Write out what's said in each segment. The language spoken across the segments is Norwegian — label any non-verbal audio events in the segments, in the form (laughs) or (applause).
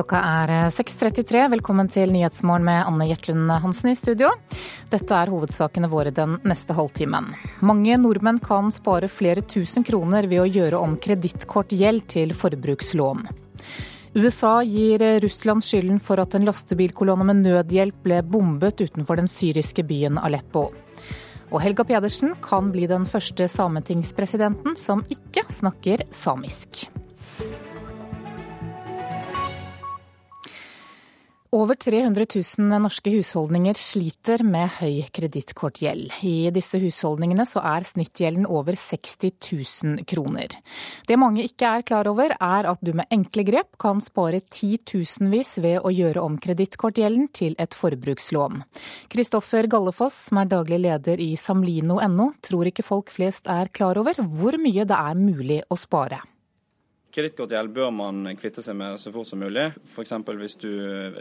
Klokka er 6.33. Velkommen til Nyhetsmorgen med Anne Jetlund Hansen i studio. Dette er hovedsakene våre den neste halvtimen. Mange nordmenn kan spare flere tusen kroner ved å gjøre om kredittkortgjeld til forbrukslån. USA gir Russland skylden for at en lastebilkolonne med nødhjelp ble bombet utenfor den syriske byen Aleppo. Og Helga Pedersen kan bli den første sametingspresidenten som ikke snakker samisk. Over 300 000 norske husholdninger sliter med høy kredittkortgjeld. I disse husholdningene så er snittgjelden over 60 000 kroner. Det mange ikke er klar over, er at du med enkle grep kan spare titusenvis ved å gjøre om kredittkortgjelden til et forbrukslån. Kristoffer Gallefoss, som er daglig leder i samlino.no, tror ikke folk flest er klar over hvor mye det er mulig å spare. Kredittkortgjeld bør man kvitte seg med så fort som mulig. F.eks. hvis du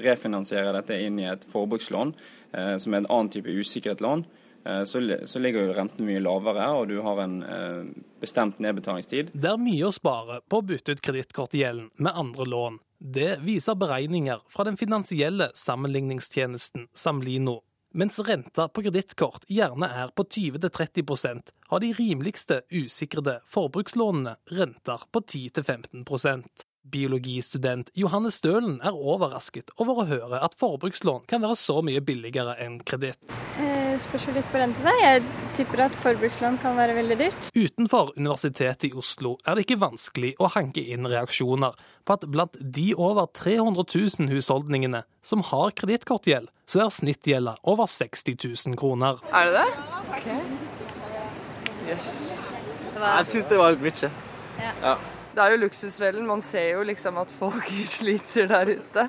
refinansierer dette inn i et forbrukslån, eh, som er en annen type usikret lån, eh, så, ligger jo renten mye lavere, og du har en eh, bestemt nedbetalingstid. Det er mye å spare på å bytte ut kredittkortgjelden med andre lån. Det viser beregninger fra den finansielle sammenligningstjenesten Samlino. Mens renta på kredittkort gjerne er på 20-30% har de rimeligste usikrede forbrukslånene renter på 10-15 Biologistudent Johannes Stølen er overrasket over å høre at forbrukslån kan være så mye billigere enn kreditt. Eh, spørs jo litt på rente, da. Jeg tipper at forbrukslån kan være veldig dyrt. Utenfor Universitetet i Oslo er det ikke vanskelig å hanke inn reaksjoner på at blant de over 300 000 husholdningene som har kredittkortgjeld, så er snittgjelda over 60 000 kroner. Er det det? Ok. Jøss. Yes. Jeg syns det var litt mye. Ja. ja. Det er jo luksusfellen. Man ser jo liksom at folk (laughs) sliter der ute.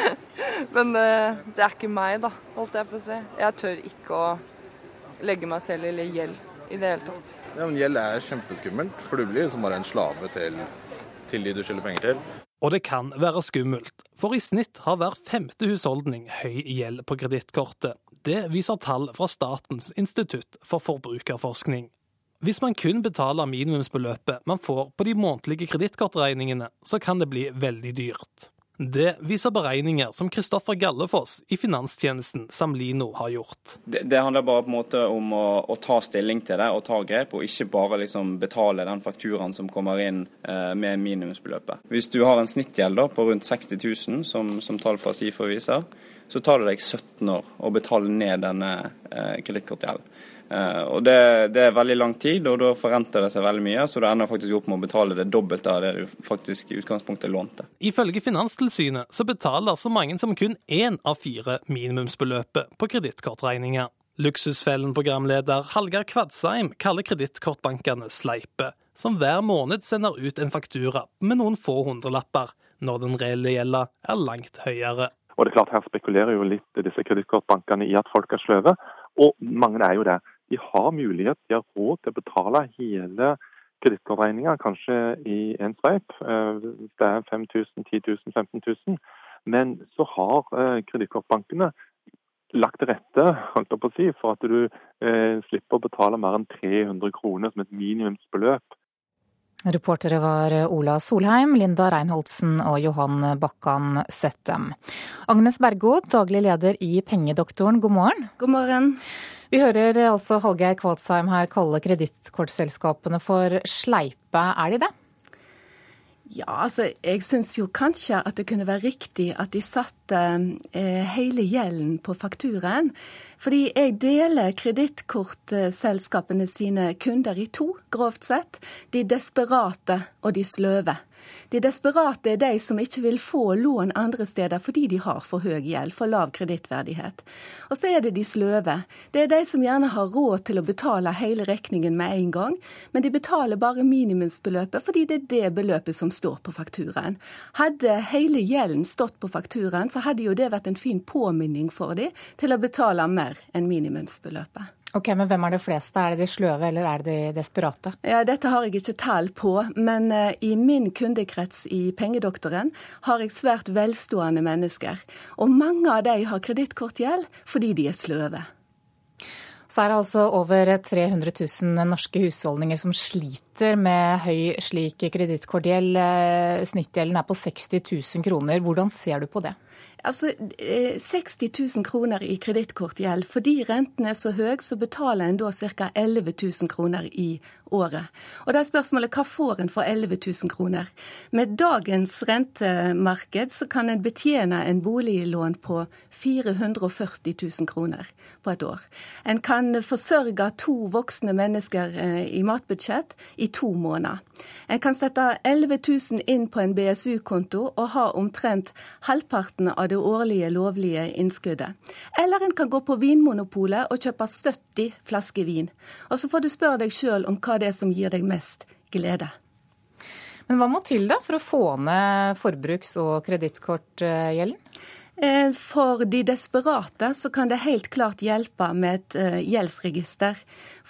(laughs) Men eh, det er ikke meg, da, holdt jeg på å si. Jeg tør ikke å legge meg selv i gjeld i det hele tatt. Ja, men Gjeld er kjempeskummelt, for du blir liksom bare en slave til, til de du skylder penger til. Og det kan være skummelt, for i snitt har hver femte husholdning høy gjeld på kredittkortet. Det viser tall fra Statens institutt for forbrukerforskning. Hvis man kun betaler minimumsbeløpet man får på de månedlige kredittkortregningene, så kan det bli veldig dyrt. Det viser beregninger som Kristoffer Gallefoss i finanstjenesten Samlino har gjort. Det, det handler bare på en måte om å, å, ta stilling til det og ta grep, og ikke bare liksom betale den fakturaen som kommer inn eh, med minimumsbeløpet. Hvis du har en snittgjeld på rundt 60 000, som, som tall fra SIFO viser, så tar det deg 17 år å betale ned denne eh, kredittkortgjelden. Eh, og det, det, er veldig lang tid, og da forrenter det seg veldig mye. Så du ender faktisk opp med å betale det dobbelte av det du faktisk i utgangspunktet lånte. Ifølge Finanstilsynet så betaler så mange som kun én av fire minimumsbeløpet på kredittkortregninger. Luksusfellen-programleder Hallgeir Kvadsheim kaller kredittkortbankene sleipe, som hver måned sender ut en faktura med noen få hundrelapper, når den reelle gjelda er langt høyere. Og det er klart Her spekulerer jo litt disse kredittkortbankene i at folk er sløve, og mange er jo det. De har mulighet, de har råd til å betale hele kredittregninga, kanskje i en sveip. Eh, det er 5000, 10 000, 15 000. Men så har eh, kredittkortbankene lagt til rette holdt på å si, for at du eh, slipper å betale mer enn 300 kroner som et minimumsbeløp Reportere var Ola Solheim, Linda Reinholdsen og Johan Bakkan Settem. Agnes Bergo, daglig leder i Pengedoktoren, god morgen. God morgen. Vi hører altså Hallgeir Kvadsheim her kalle kredittkortselskapene for sleipe. Er de det? Ja, altså jeg syns jo kanskje at det kunne være riktig at de satte eh, hele gjelden på fakturaen. Fordi jeg deler kredittkortselskapene sine kunder i to, grovt sett. De desperate og de sløve. De desperate er de som ikke vil få lån andre steder fordi de har for høy gjeld, for lav kredittverdighet. Og så er det de sløve. Det er de som gjerne har råd til å betale hele regningen med en gang, men de betaler bare minimumsbeløpet fordi det er det beløpet som står på fakturaen. Hadde hele gjelden stått på fakturaen, så hadde jo det vært en fin påminning for dem til å betale mer enn minimumsbeløpet. Ok, Men hvem er det fleste? Er det de sløve, eller er det de desperate? Ja, Dette har jeg ikke tall på, men uh, i min kundekrets i Pengedoktoren har jeg svært velstående mennesker. Og mange av de har kredittkortgjeld fordi de er sløve. Så er det altså over 300 000 norske husholdninger som sliter med høy slik kredittkortgjeld. Eh, snittgjelden er på 60 000 kroner. Hvordan ser du på det? Altså, 60 eh, 000 kroner i kredittkortgjeld. Fordi renten er så høy, så betaler en da ca. 11 000 kroner i året. Og det er spørsmålet hva får en for 11 000 kroner? Med dagens rentemarked så kan en betjene en boliglån på 440 000 kroner på et år. En kan forsørge to voksne mennesker eh, i matbudsjett i to måneder. En kan sette 11 000 inn på en BSU-konto og ha omtrent halvparten av det årlige lovlige innskuddet. Eller en kan gå på Vinmonopolet og kjøpe 70 flasker vin. Og så får du spørre deg sjøl om hva det som gir deg mest glede. Men hva må til da for å få ned forbruks- og kredittkortgjelden? Eh, for de desperate så kan det helt klart hjelpe med et eh, gjeldsregister.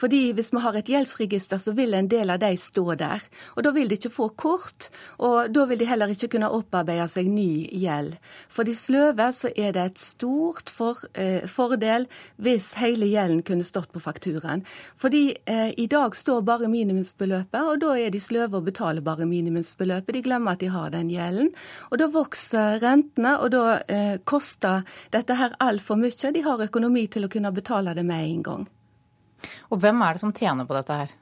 Fordi hvis vi har et gjeldsregister, så vil en del av de stå der. Og da vil de ikke få kort, og da vil de heller ikke kunne opparbeide seg ny gjeld. For de sløve så er det et stort for, eh, fordel hvis hele gjelden kunne stått på fakturaen. Fordi eh, i dag står bare minimumsbeløpet, og da er de sløve og betaler bare minimumsbeløpet. De glemmer at de har den gjelden. Og da vokser rentene, og da eh, koster dette her altfor mye. De har økonomi til å kunne betale det med en gang. Og hvem er det som tjener på dette her?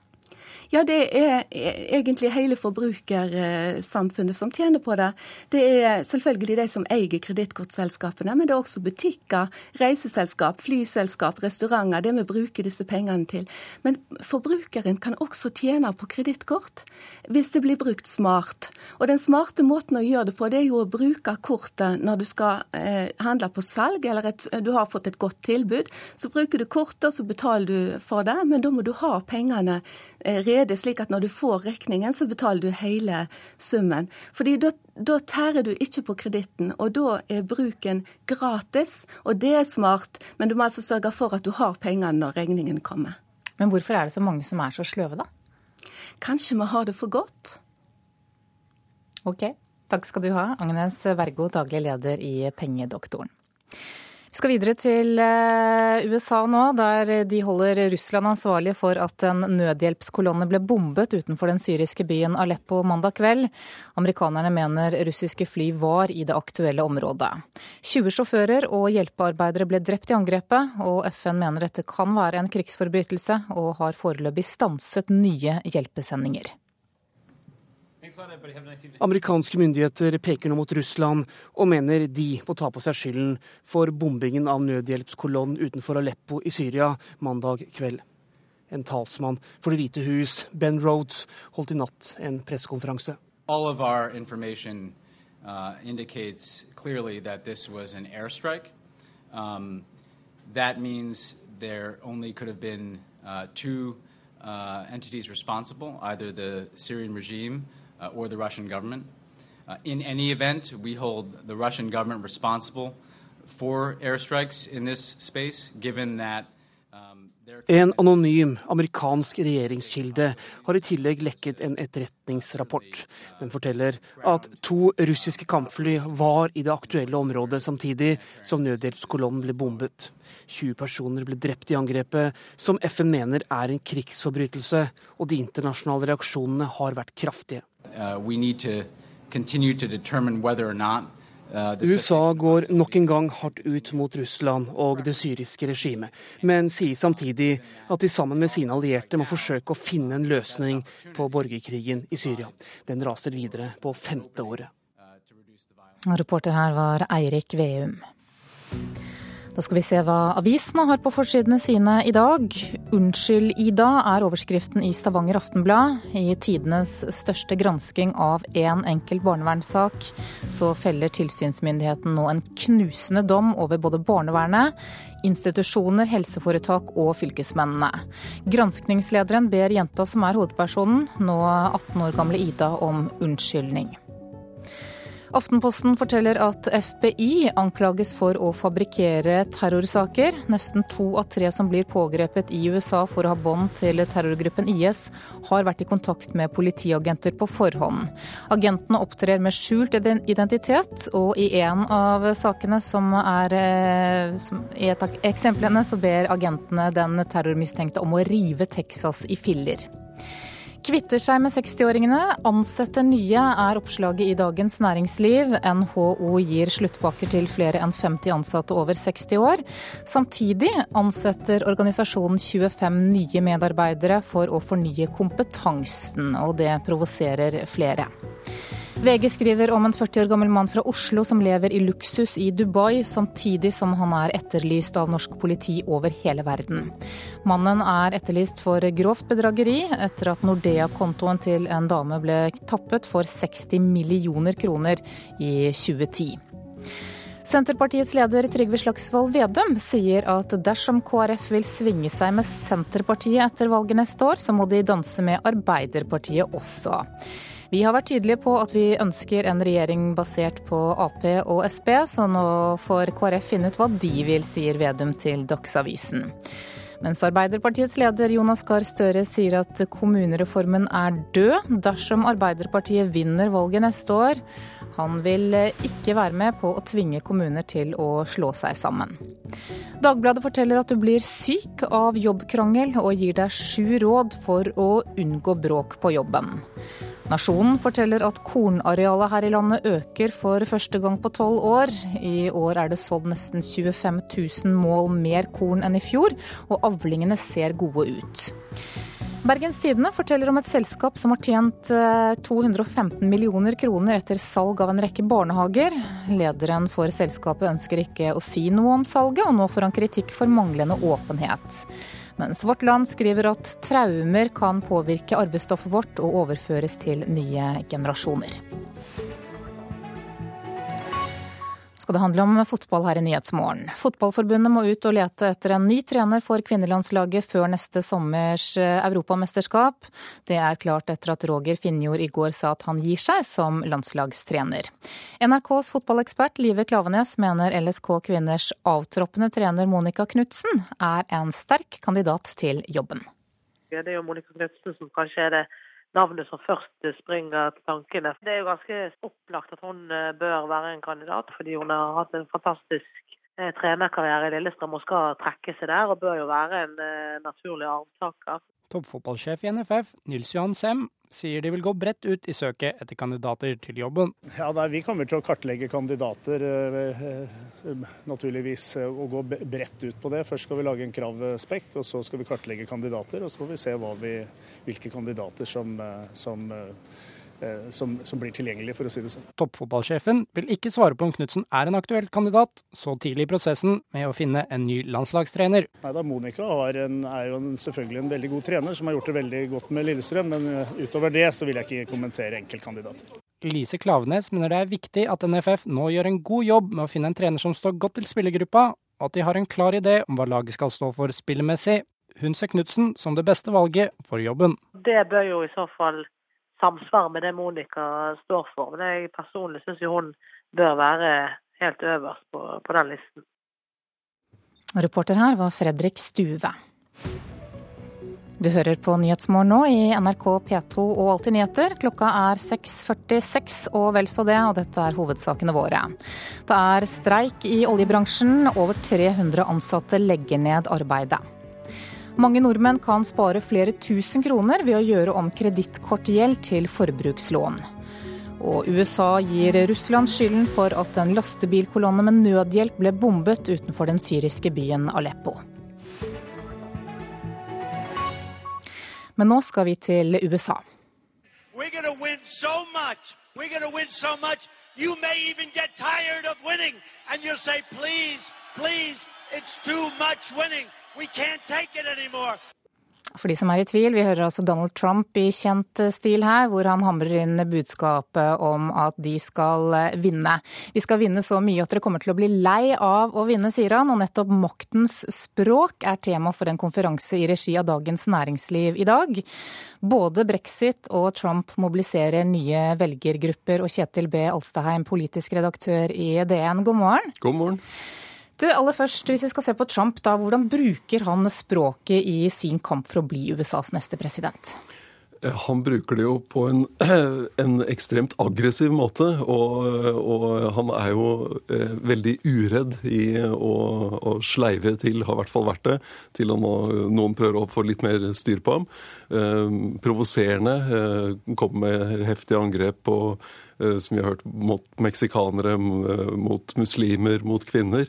Ja, det er egentlig hele forbrukersamfunnet som tjener på det. Det er selvfølgelig de som eier kredittkortselskapene, men det er også butikker, reiseselskap, flyselskap, restauranter. Det vi bruker disse pengene til. Men forbrukeren kan også tjene på kredittkort hvis det blir brukt smart. Og den smarte måten å gjøre det på, det er jo å bruke kortet når du skal eh, handle på salg, eller et, du har fått et godt tilbud. Så bruker du kortet, og så betaler du for det, men da må du ha pengene Eh, rede, slik at når du får regningen, så betaler du hele summen. Fordi da, da tærer du ikke på kreditten, og da er bruken gratis. Og det er smart, men du må altså sørge for at du har pengene når regningen kommer. Men hvorfor er det så mange som er så sløve, da? Kanskje vi har det for godt. Ok, takk skal du ha, Agnes Vergo, daglig leder i Pengedoktoren. Vi skal videre til eh, USA nå, der de holder Russland ansvarlig for at en nødhjelpskolonne ble bombet utenfor den syriske byen Aleppo mandag kveld. Amerikanerne mener russiske fly var i det aktuelle området. 20 sjåfører og hjelpearbeidere ble drept i angrepet, og FN mener dette kan være en krigsforbrytelse, og har foreløpig stanset nye hjelpesendinger. Amerikanske myndigheter peker nå mot Russland og mener de må ta på seg skylden for bombingen av nødhjelpskolonnen utenfor Aleppo i Syria mandag kveld. En talsmann for Det hvite hus, Ben Rhodes, holdt i natt en pressekonferanse. Uh, indicates clearly that this was an airstrike. Um, that means there only could have been uh, two uh, entities responsible, either the Syrian regime or the Russian government. Uh, in any event, we hold the Russian government responsible for airstrikes in this space, given that um, en anonym amerikansk regjeringskilde har i tillegg lekket en etterretningsrapport. Den forteller at to russiske kampfly var i det aktuelle området samtidig som nødhjelpskolonnen ble bombet. 20 personer ble drept i angrepet, som FN mener er en krigsforbrytelse, og de internasjonale reaksjonene har vært kraftige. Uh, uh, USA går nok en gang hardt ut mot Russland og det syriske regimet, men sier samtidig at de sammen med sine allierte må forsøke å finne en løsning på borgerkrigen i Syria. Den raser videre på femte året. Reporter her var Eirik Veum. Da skal vi se hva avisene har på forsidene sine i dag. 'Unnskyld, Ida' er overskriften i Stavanger Aftenblad. I tidenes største gransking av én en enkelt barnevernssak, så feller tilsynsmyndigheten nå en knusende dom over både barnevernet, institusjoner, helseforetak og fylkesmennene. Granskningslederen ber jenta som er hovedpersonen, nå 18 år gamle Ida, om unnskyldning. Aftenposten forteller at FBI anklages for å fabrikkere terrorsaker. Nesten to av tre som blir pågrepet i USA for å ha bånd til terrorgruppen IS, har vært i kontakt med politiagenter på forhånd. Agentene opptrer med skjult identitet, og i en av sakene som er eh, i et av eksemplene, så ber agentene den terrormistenkte om å rive Texas i filler. Kvitter seg med 60-åringene, ansetter nye, er oppslaget i Dagens Næringsliv. NHO gir sluttpakker til flere enn 50 ansatte over 60 år. Samtidig ansetter organisasjonen 25 nye medarbeidere for å fornye kompetansen, og det provoserer flere. VG skriver om en 40 år gammel mann fra Oslo som lever i luksus i Dubai, samtidig som han er etterlyst av norsk politi over hele verden. Mannen er etterlyst for grovt bedrageri etter at Nordea-kontoen til en dame ble tappet for 60 millioner kroner i 2010. Senterpartiets leder Trygve Slagsvold Vedum sier at dersom KrF vil svinge seg med Senterpartiet etter valget neste år, så må de danse med Arbeiderpartiet også. Vi har vært tydelige på at vi ønsker en regjering basert på Ap og Sp, så nå får KrF finne ut hva de vil, sier Vedum til Dagsavisen. Mens Arbeiderpartiets leder Jonas Gahr Støre sier at kommunereformen er død dersom Arbeiderpartiet vinner valget neste år. Han vil ikke være med på å tvinge kommuner til å slå seg sammen. Dagbladet forteller at du blir syk av jobbkrangel, og gir deg sju råd for å unngå bråk på jobben. Nasjonen forteller at kornarealet her i landet øker for første gang på tolv år. I år er det sådd nesten 25 000 mål mer korn enn i fjor, og avlingene ser gode ut. Bergens Tidende forteller om et selskap som har tjent 215 eh, millioner kroner etter salg av en rekke barnehager. Lederen for selskapet ønsker ikke å si noe om salget, og nå får han kritikk for manglende åpenhet. Mens Vårt Land skriver at traumer kan påvirke arvestoffet vårt og overføres til nye generasjoner. Skal det handle om fotball her i Nyhetsmorgen. Fotballforbundet må ut og lete etter en ny trener for kvinnelandslaget før neste sommers eh, europamesterskap. Det er klart etter at Roger Finjord i går sa at han gir seg som landslagstrener. NRKs fotballekspert Live Klavenes mener LSK kvinners avtroppende trener Monica Knutsen er en sterk kandidat til jobben. Det er jo Monica Knutsen som kanskje er det navnet som først springer til tankene. Det er jo ganske opplagt at hun eh, bør være en kandidat, fordi hun har hatt en fantastisk eh, trenerkarriere i Lillestrøm og skal trekke seg der, og bør jo være en eh, naturlig arvtaker. Toppfotballsjef i NFF, Nils Johan Sem, sier de vil gå bredt ut i søket etter kandidater til jobben. Ja, nei, Vi kommer til å kartlegge kandidater, naturligvis, og gå bredt ut på det. Først skal vi lage en kravspekk, og så skal vi kartlegge kandidater. Og så får vi se vi, hvilke kandidater som, som Eh, som, som, blir tilgjengelig, for å si det sånn. Toppfotballsjefen vil ikke svare på om Knutsen er en aktuell kandidat så tidlig i prosessen med å finne en ny landslagstrener. Nei, da Monica en, er jo en, selvfølgelig en veldig god trener som har gjort det veldig godt med Lillestrøm, men eh, utover det så vil jeg ikke kommentere enkeltkandidater. Lise Klavenes mener det er viktig at NFF nå gjør en god jobb med å finne en trener som står godt til spillergruppa, og at de har en klar idé om hva laget skal stå for spillemessig. Hun ser Knutsen som det beste valget for jobben. Det bør jo i så fall samsvarer med det Monica står for. Men jeg personlig syns hun bør være helt øverst på, på den listen. Reporter her var Fredrik Stuve. Du hører på Nyhetsmorgen nå i NRK P2 og Alltid nyheter. Klokka er 6.46 og vel så det, og dette er hovedsakene våre. Det er streik i oljebransjen. Over 300 ansatte legger ned arbeidet. Mange nordmenn kan spare flere tusen kroner ved å gjøre om kredittkortgjeld til forbrukslån. Og USA gir Russland skylden for at en lastebilkolonne med nødhjelp ble bombet utenfor den syriske byen Aleppo. Men nå skal vi til USA. It's too much winning. We can't take it anymore. For de som er i tvil, vi hører altså Donald Trump i kjent stil her, hvor han hamrer inn budskapet om at de skal vinne. Vi skal vinne så mye at dere kommer til å bli lei av å vinne, sier han. Og nettopp maktens språk er tema for en konferanse i regi av Dagens Næringsliv i dag. Både brexit og Trump mobiliserer nye velgergrupper. Og Kjetil B. Alstaheim, politisk redaktør i DN, god morgen. God morgen. Du, aller først, Hvis vi skal se på Trump, da, hvordan bruker han språket i sin kamp for å bli USAs neste president? Eh, han bruker det jo på en, (clears throat) en ekstremt aggressiv måte, og, og, han er jo eh, veldig uredd i å, å, sleive til, har i hvert fall vært det, til å noen prøver å få litt mer styr på ham. Eh, provoserende, eh, kommer med heftige angrep på, som vi har hørt, mot meksikanere, mot muslimer, mot kvinner.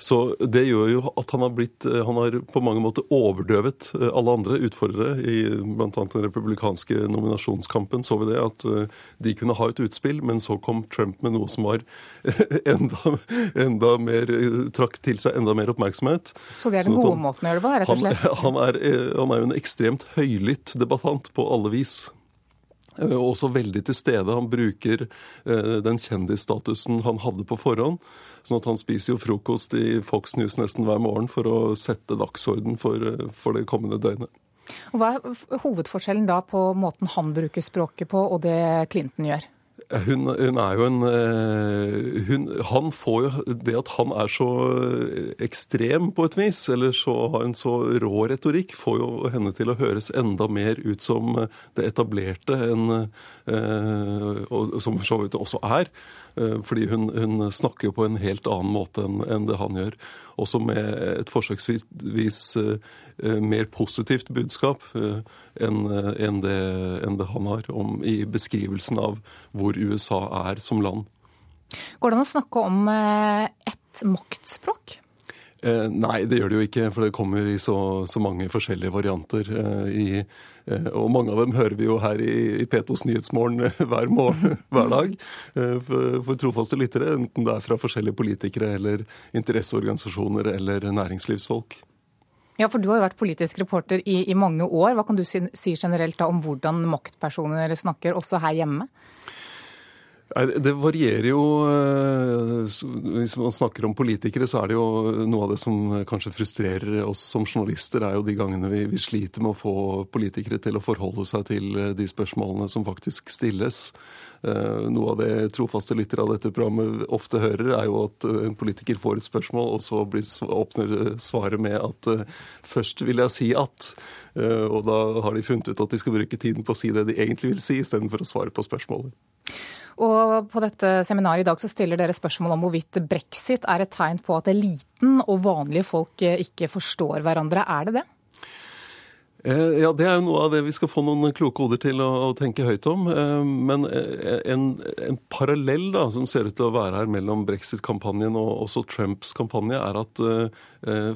Så det gjør jo at han har blitt eh, Han har på mange måter overdøvet eh, alle andre utfordrere. I bl.a. den republikanske nominasjonskampen så vi det, at eh, de kunne ha et utspill, men så kom Trump med noe som var (laughs) enda, enda mer Trakk til seg enda mer oppmerksomhet. Så det er den gode han, måten å gjøre det på, rett og slett? Han, (laughs) han, er, han er jo en ekstremt høylytt debattant på alle vis. Også veldig til stede. Han bruker den kjendisstatusen han hadde på forhånd, Sånn at han spiser jo frokost i Fox News nesten hver morgen for å sette dagsorden for, for det kommende døgnet. Og hva er hovedforskjellen da på måten han bruker språket på og det Clinton gjør? Hun, hun, er jo en eh, hun, Han får jo Det at han er så ekstrem på et vis, eller så har en så rå retorikk, får jo henne til å høres enda mer ut som det etablerte enn eh, og Som for så vidt også er. Eh, fordi hun, hun, snakker jo på en helt annen måte enn, enn det han gjør. Også med et forsøksvis uh, mer positivt budskap uh, enn, enn, det, enn, det, han har om, i beskrivelsen av hvor USA er som land. Går det an å snakke om ett maktspråk? Eh, nei, det gjør det jo ikke, for det kommer i så, så mange forskjellige varianter. Eh, i, eh, og mange av dem hører vi jo her i, i Petos Nyhetsmorgen eh, hver morgen, (laughs) hver dag. Eh, for, trofaste lyttere, enten det er fra forskjellige politikere eller interesseorganisasjoner eller næringslivsfolk. Ja, for Du har jo vært politisk reporter i, i mange år. Hva kan du si, si generelt om hvordan maktpersoner snakker, også her hjemme? Det varierer jo. Eh, hvis man snakker om politikere, så er det jo noe av det som kanskje frustrerer oss som journalister, er jo de gangene vi, vi sliter med å få politikere til å forholde seg til eh, de spørsmålene som faktisk stilles. Eh, noe av det trofaste lyttere av dette programmet ofte hører, er jo at en politiker får et spørsmål, og så blir, åpner svaret med at først vil jeg si at Og da har de funnet ut at de skal bruke tiden på å si det de egentlig vil si, istedenfor å svare på spørsmålet. Og på dette seminaret i dag så stiller dere spørsmål om hvorvidt brexit er et tegn på at eliten og vanlige folk ikke forstår hverandre. Er det det? Eh, ja, Det er jo noe av det vi skal få noen kloke hoder til å, tenke høyt om. Eh, men eh, en, en, parallell da, som ser ut til å være her mellom brexit-kampanjen og også Trumps kampanje, er at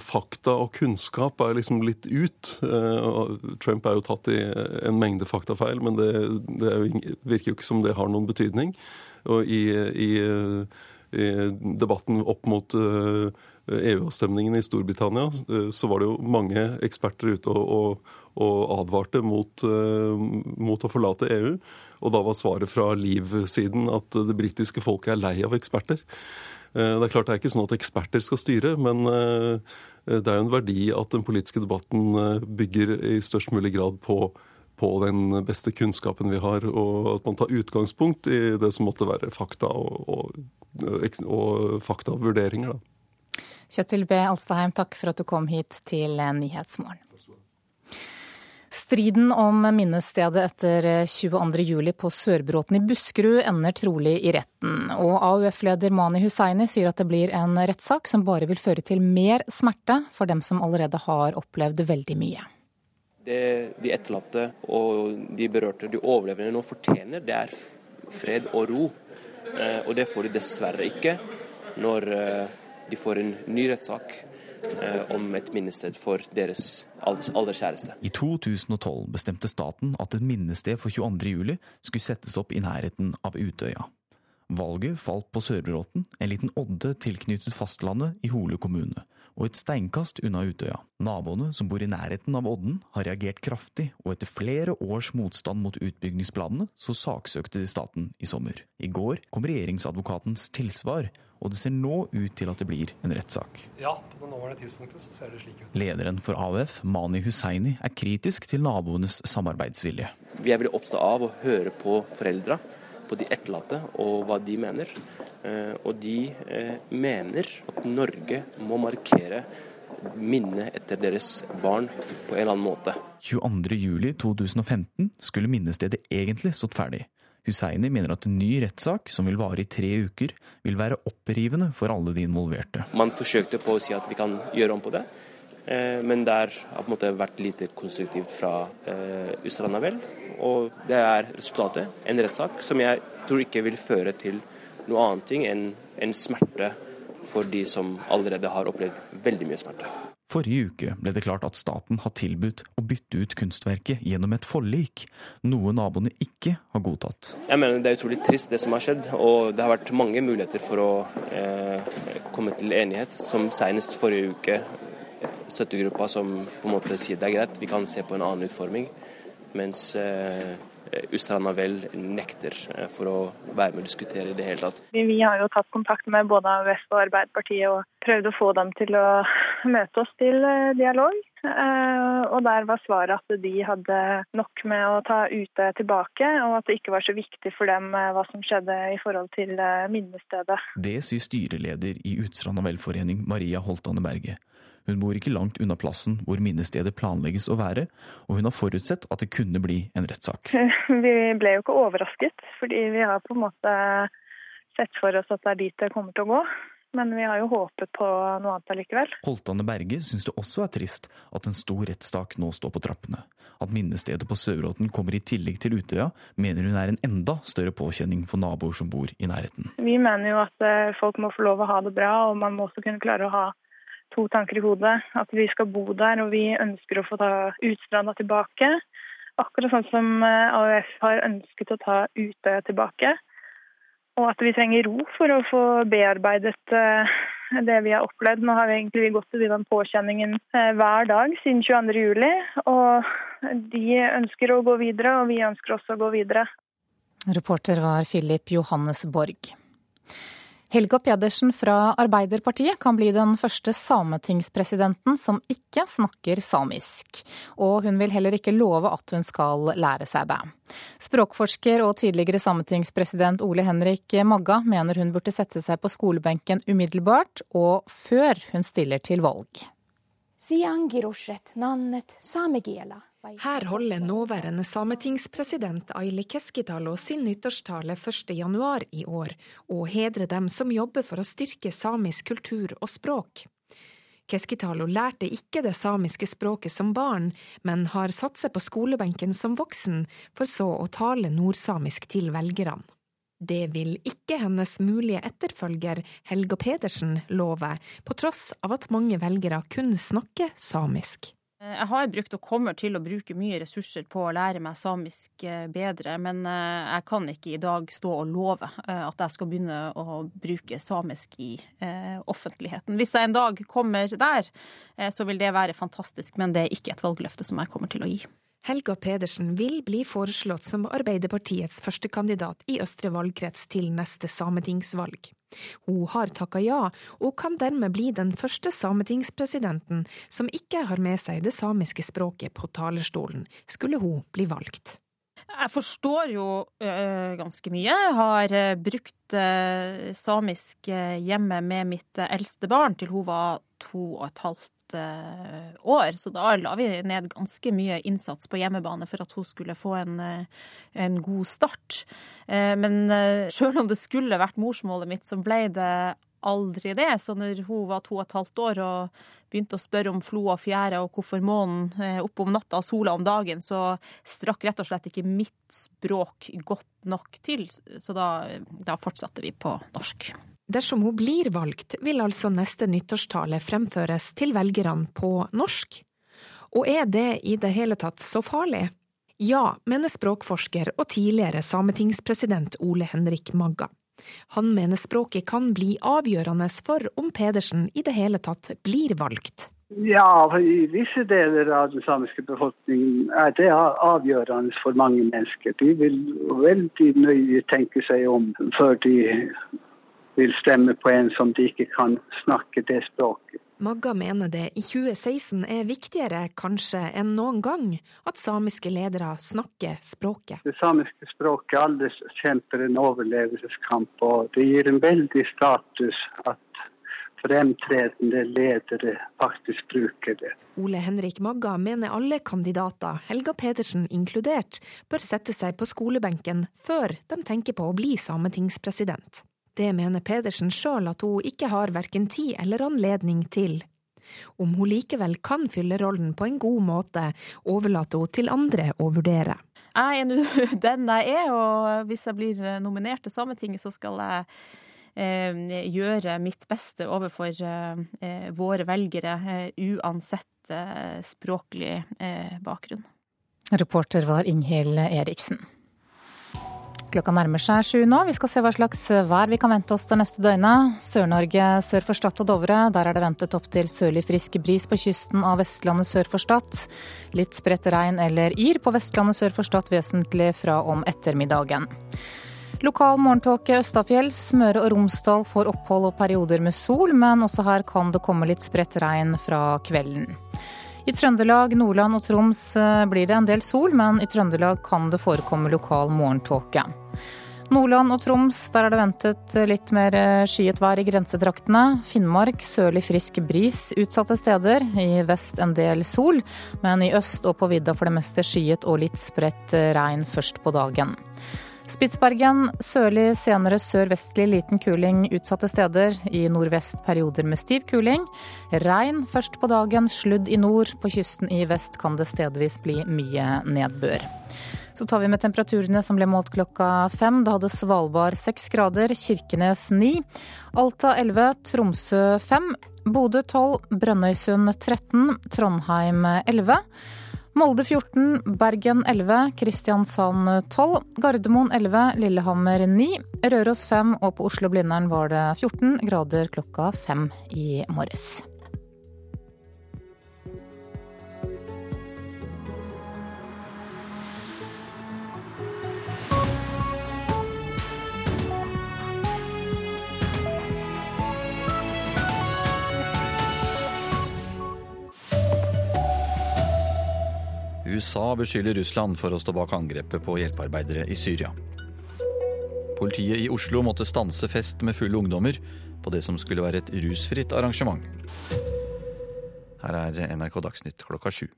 fakta og kunnskap er liksom litt ut. Uh, Trump er jo tatt i en mengde faktafeil, men det, det virker jo ikke som det har noen betydning. Og i, i, i debatten opp mot uh, EU-avstemningen i Storbritannia, eh, så var det jo mange eksperter ute og, og, og advarte mot, eh, mot, å forlate EU. Og da var svaret fra Liv-siden at det britiske folket er lei av eksperter. Eh, det er klart det er ikke sånn at eksperter skal styre, men det er jo en verdi at den politiske debatten bygger i størst mulig grad på, på den beste kunnskapen vi har, og at man tar utgangspunkt i det som måtte være fakta og, og, og faktavurderinger. da. Kjetil B. Alstaheim, takk for at du kom hit til Nyhetsmorgen. Striden om minnestedet etter 22.07 på Sørbråten i Buskerud ender trolig i retten. Og AUF-leder Mani Hussaini sier at det blir en rettssak som bare vil føre til mer smerte for dem som allerede har opplevd veldig mye. Det de etterlatte og de berørte, de overlevende, nå fortjener, det er fred og ro. Eh, og det får de dessverre ikke når eh, de får en ny rettssak eh, om et minnested for deres aller kjæreste. I 2012 bestemte staten at et minnested for 22.07 skulle settes opp i nærheten av Utøya. Valget falt på Sørbråten, en liten odde tilknyttet fastlandet i Hole kommune, og et steinkast unna Utøya. Naboene som bor i nærheten av odden, har reagert kraftig, og etter flere års motstand mot utbyggingsplanene, så saksøkte de staten i sommer. I går kom regjeringsadvokatens tilsvar, og det ser nå ut til at det blir en rettssak. Ja, på det nåværende tidspunktet så ser det slik ut. Lederen for AUF, Mani Hussaini, er kritisk til naboenes samarbeidsvilje. Vi er veldig opptatt av å høre på foreldra, på de etterlatte og hva de mener. Eh, og de eh, mener at Norge må markere minnet etter deres barn på en eller annen måte. 22.07.2015 skulle minnestedet egentlig stått ferdig. Hussaini mener at en ny rettssak, som vil vare i tre uker, vil være opprivende for alle de involverte. Man forsøkte på å si at vi kan gjøre om på det, eh, men det har på en måte vært lite konstruktivt fra Ustranda vel. Og det er resultatet. En rettssak som jeg tror ikke vil føre til noe annet enn en smerte for de som allerede har opplevd veldig mye smerte. Forrige uke ble det klart at staten har tilbudt å bytte ut kunstverket gjennom et forlik, noe naboene ikke har godtatt. Jeg mener Det er utrolig trist det som har skjedd, og det har vært mange muligheter for å eh, komme til enighet. Som senest forrige uke, støttegruppa som på en måte sier det er greit, vi kan se på en annen utforming. Mens eh, Ustranda vel nekter eh, for å være med og diskutere i det hele tatt. Vi har jo tatt kontakt med både AUF og Arbeiderpartiet og prøvd å få dem til å (laughs) møte oss til eh, dialog. Eh, og der var svaret at de hadde nok med å ta UT tilbake, og at det ikke var så viktig for dem hva som skjedde i forhold til minnestedet. Det sier styreleder i Utstranda velforening Maria Holtane Berge. Hun bor ikke langt unna plassen hvor minnestedet planlegges å være, og hun har forutsett at det kunne bli en rettssak. (laughs) Vi ble jo ikke overrasket, fordi vi har på en måte sett for oss at det er dit det kommer til å gå. Men vi har jo håpet på noe annet allikevel. Holtane Berge syns det også er trist at en stor rettssak nå står på trappene. At minnestedet på Søråten kommer i tillegg til Utøya, mener hun er en enda større påkjenning for naboer som bor i nærheten. Vi mener jo at eh, folk må få lov å ha det bra, og man må også kunne klare å ha to tanker i hodet. At vi skal bo der, og vi ønsker å få ta Utstranda tilbake. Akkurat sånn som eh, AUF har ønsket å ta Utøya tilbake. Og at vi trenger ro for å få bearbeidet eh, det vi har opplevd. Nå har vi egentlig gått i den påkjenningen eh, hver dag siden 22.07. Og de ønsker å gå videre, og vi ønsker også å gå videre. Reporter var Philip Johannes Borg. Helga Pedersen fra Arbeiderpartiet kan bli den første sametingspresidenten som ikke snakker samisk. Og hun vil heller ikke love at hun skal lære seg det. Språkforsker og tidligere sametingspresident Ole Henrik Magga mener hun burde sette seg på skolebenken umiddelbart, og før hun stiller til valg. Her holder nåværende sametingspresident Aili Keskitalo sin nyttårstale 1.1 i år, og hedrer dem som jobber for å styrke samisk kultur og språk. Keskitalo lærte ikke det samiske språket som barn, men har satt seg på skolebenken som voksen, for så å tale nordsamisk til velgerne. Det vil ikke hennes mulige etterfølger Helga Pedersen love, på tross av at mange velgere kun snakker samisk. Jeg har brukt og kommer til å bruke mye ressurser på å lære meg samisk eh, bedre, men eh, jeg kan ikke i dag stå og love eh, at jeg skal begynne å bruke samisk i offentligheten. Hvis jeg en dag kommer der, så vil det være fantastisk, men det er ikke et valgløfte som jeg kommer til å gi. Helga Pedersen vil bli foreslått som Arbeiderpartiets førstekandidat i Østre valgkrets til neste sametingsvalg. Hun har takka ja, og kan dermed bli den første sametingspresidenten som ikke har med seg det samiske språket på talerstolen, skulle hun bli valgt. Jeg forstår jo øh, ganske mye. Jeg har øh, brukt øh, samisk hjemme med mitt eldste barn til hun var to og et halvt år. Så da la vi ned ganske mye innsats på hjemmebane for at hun skulle få en, en god start. Men sjøl om det skulle vært morsmålet mitt, så ble det aldri det. Så når hun var to og et halvt år og begynte å spørre om flo og fjære og hvorfor månen eh, opp om natta og sola om dagen, så strakk rett og slett ikke mitt språk godt nok til. Så da, da fortsatte vi på norsk. Dersom hun blir valgt, vil altså neste nyttårstale fremføres til velgerne på norsk. Og er det i det hele tatt så farlig? Ja, mener språkforsker og tidligere sametingspresident Ole Henrik Magga. Han mener språket kan bli avgjørende for om Pedersen i det hele tatt blir valgt. Ja, i visse deler av den samiske befolkningen er det avgjørende for mange mennesker. De vil veldig nøye tenke seg om før de vil stemme på en som de ikke kan snakke det språket. Magga mener det i 2016 er viktigere kanskje enn noen gang at samiske ledere snakker språket. Det samiske språket alle kjemper en overlevelseskamp, og det gir en veldig status at fremtredende ledere faktisk bruker det. Ole Henrik Magga mener alle kandidater, Helga Pedersen inkludert, bør sette seg på skolebenken før de tenker på å bli sametingspresident. Det mener Pedersen sjøl at hun ikke har verken tid eller anledning til. Om hun likevel kan fylle rollen på en god måte, overlater hun til andre å vurdere. Jeg er nå (laughs) den jeg er, og hvis jeg blir nominert til Sametinget, så skal jeg Eh, gjøre mitt beste overfor eh, våre velgere, eh, uansett språklig bakgrunn. Reporter var Inghild Eriksen. Klokka nærmer seg sju nå. Vi skal se hva slags vær vi kan vente oss det neste døgnet. Sør-Norge sør for Stad og Dovre. Der er det ventet opptil sørlig frisk bris på kysten av Vestlandet sør for Stad. Litt spredt regn eller yr på Vestlandet sør for Stad vesentlig fra om ettermiddagen. Lokal morgentåke østafjells. Møre og Romsdal får opphold og perioder med sol, men også her kan det komme litt spredt regn fra kvelden. I Trøndelag, Nordland og Troms eh, blir det en del sol, men i Trøndelag kan det forekomme lokal morgentåke. Nordland og Troms, der er det ventet litt mer eh, skyet vær i grensedraktene. Finnmark sørlig frisk bris utsatte steder. I vest en del sol, men i øst og på vidda for det meste skyet og litt spredt eh, regn først på dagen. Spitsbergen sørlig, senere sørvestlig liten kuling utsatte steder. I nordvest perioder med stiv kuling. Regn først på dagen, sludd i nord. På kysten i vest kan det stedvis bli mye nedbør. Så tar vi med temperaturene som ble målt klokka fem. Da hadde Svalbard seks grader, Kirkenes ni, Alta elleve, Tromsø fem, Bodø tolv, Brønnøysund 13, Trondheim elleve. Molde 14, Bergen 11, Kristiansand 12, Gardermoen 11, Lillehammer 9, Røros 5 og på Oslo-Blindern var det 14 grader klokka 5 i morges. USA beskylder Russland for å stå bak angrepet på hjelpearbeidere i Syria. Politiet i Oslo måtte stanse fest med fulle ungdommer på det som skulle være et rusfritt arrangement. Her er NRK Dagsnytt klokka sju.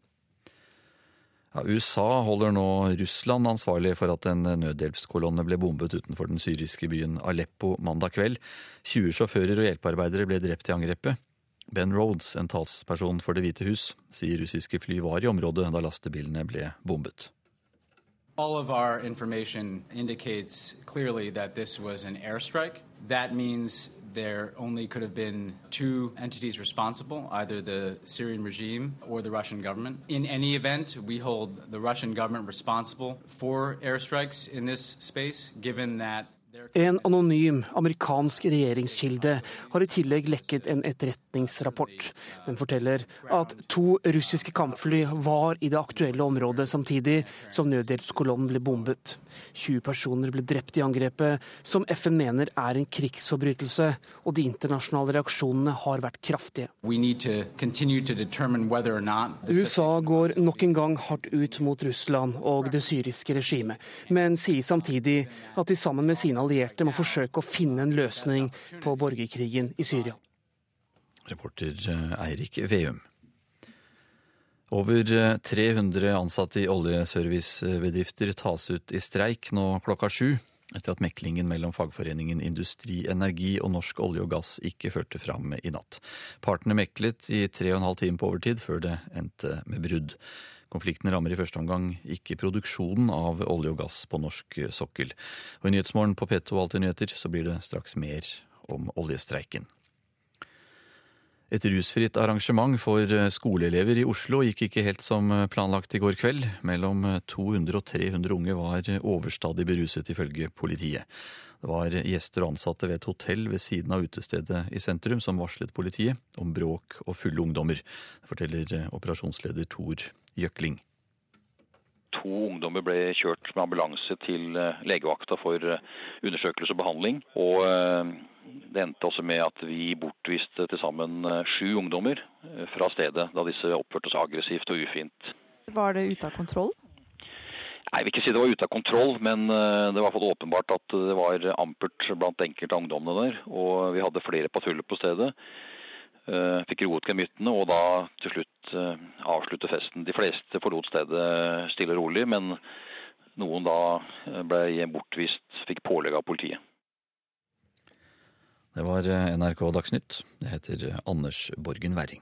Ja, USA holder nå Russland ansvarlig for at en nødhjelpskolonne ble bombet utenfor den syriske byen Aleppo mandag kveld. 20 sjåfører og hjelpearbeidere ble drept i angrepet. Ben Rhodes, en talsperson for Det hvite hus, sier russiske fly var i området da lastebilene ble bombet. All of our information indicates clearly that this was an airstrike. That means there only could have been two entities responsible, either the Syrian regime or the Russian government. In any event, we hold the Russian government responsible for airstrikes in this space, given that En anonym amerikansk regjeringskilde har i tillegg lekket en etterretningsrapport. Den forteller at to russiske kampfly var i det aktuelle området samtidig som nødhjelpskolonnen ble bombet. 20 personer ble drept i angrepet, som FN mener er en krigsforbrytelse, og de internasjonale reaksjonene har vært kraftige. USA går nok en gang hardt ut mot Russland og det syriske regimet, men sier samtidig at de sammen med sine allierte må forsøke å finne en løsning på borgerkrigen i Syria. Reporter eh, Eirik Veum. Over 300 eh, ansatte i oljeservicebedrifter tas ut i streik nå klokka sju, etter at meklingen mellom fagforeningen Industri Energi og Norsk olje og gass ikke førte fram i natt. Partene meklet i tre og en halv time på overtid før det endte med brudd. Konflikten rammer i første omgang ikke produksjonen av olje og gass på norsk sokkel. Og I Nyhetsmorgen på P2 Alltid nyheter så blir det straks mer om oljestreiken. Et rusfritt arrangement for skoleelever i Oslo gikk ikke helt som planlagt i går kveld. Mellom 200 eh, og 300 unge var overstadig beruset, ifølge politiet. Det var gjester og ansatte ved et hotell ved siden av utestedet i sentrum som varslet politiet om bråk og fulle ungdommer, forteller operasjonsleder Tor Jøkling. To ungdommer ble kjørt med ambulanse til legevakta for undersøkelse og behandling. og det endte også med at vi bortviste til sammen eh, sju ungdommer eh, fra stedet, da disse oppførte seg aggressivt og ufint. Var det ute av kontroll? Nei, Jeg vil ikke si det var ute av kontroll, men eh, det var åpenbart at det var ampert blant enkelte av ungdommene der. Og vi hadde flere patruljer på stedet. Fikk roet gemyttene og da til slutt avslutte festen. De fleste forlot stedet stille og rolig, men noen da ble bortvist, fikk pålegg av politiet. Det var eh, NRK Dagsnytt. Det heter eh, Anders Borgen Werring.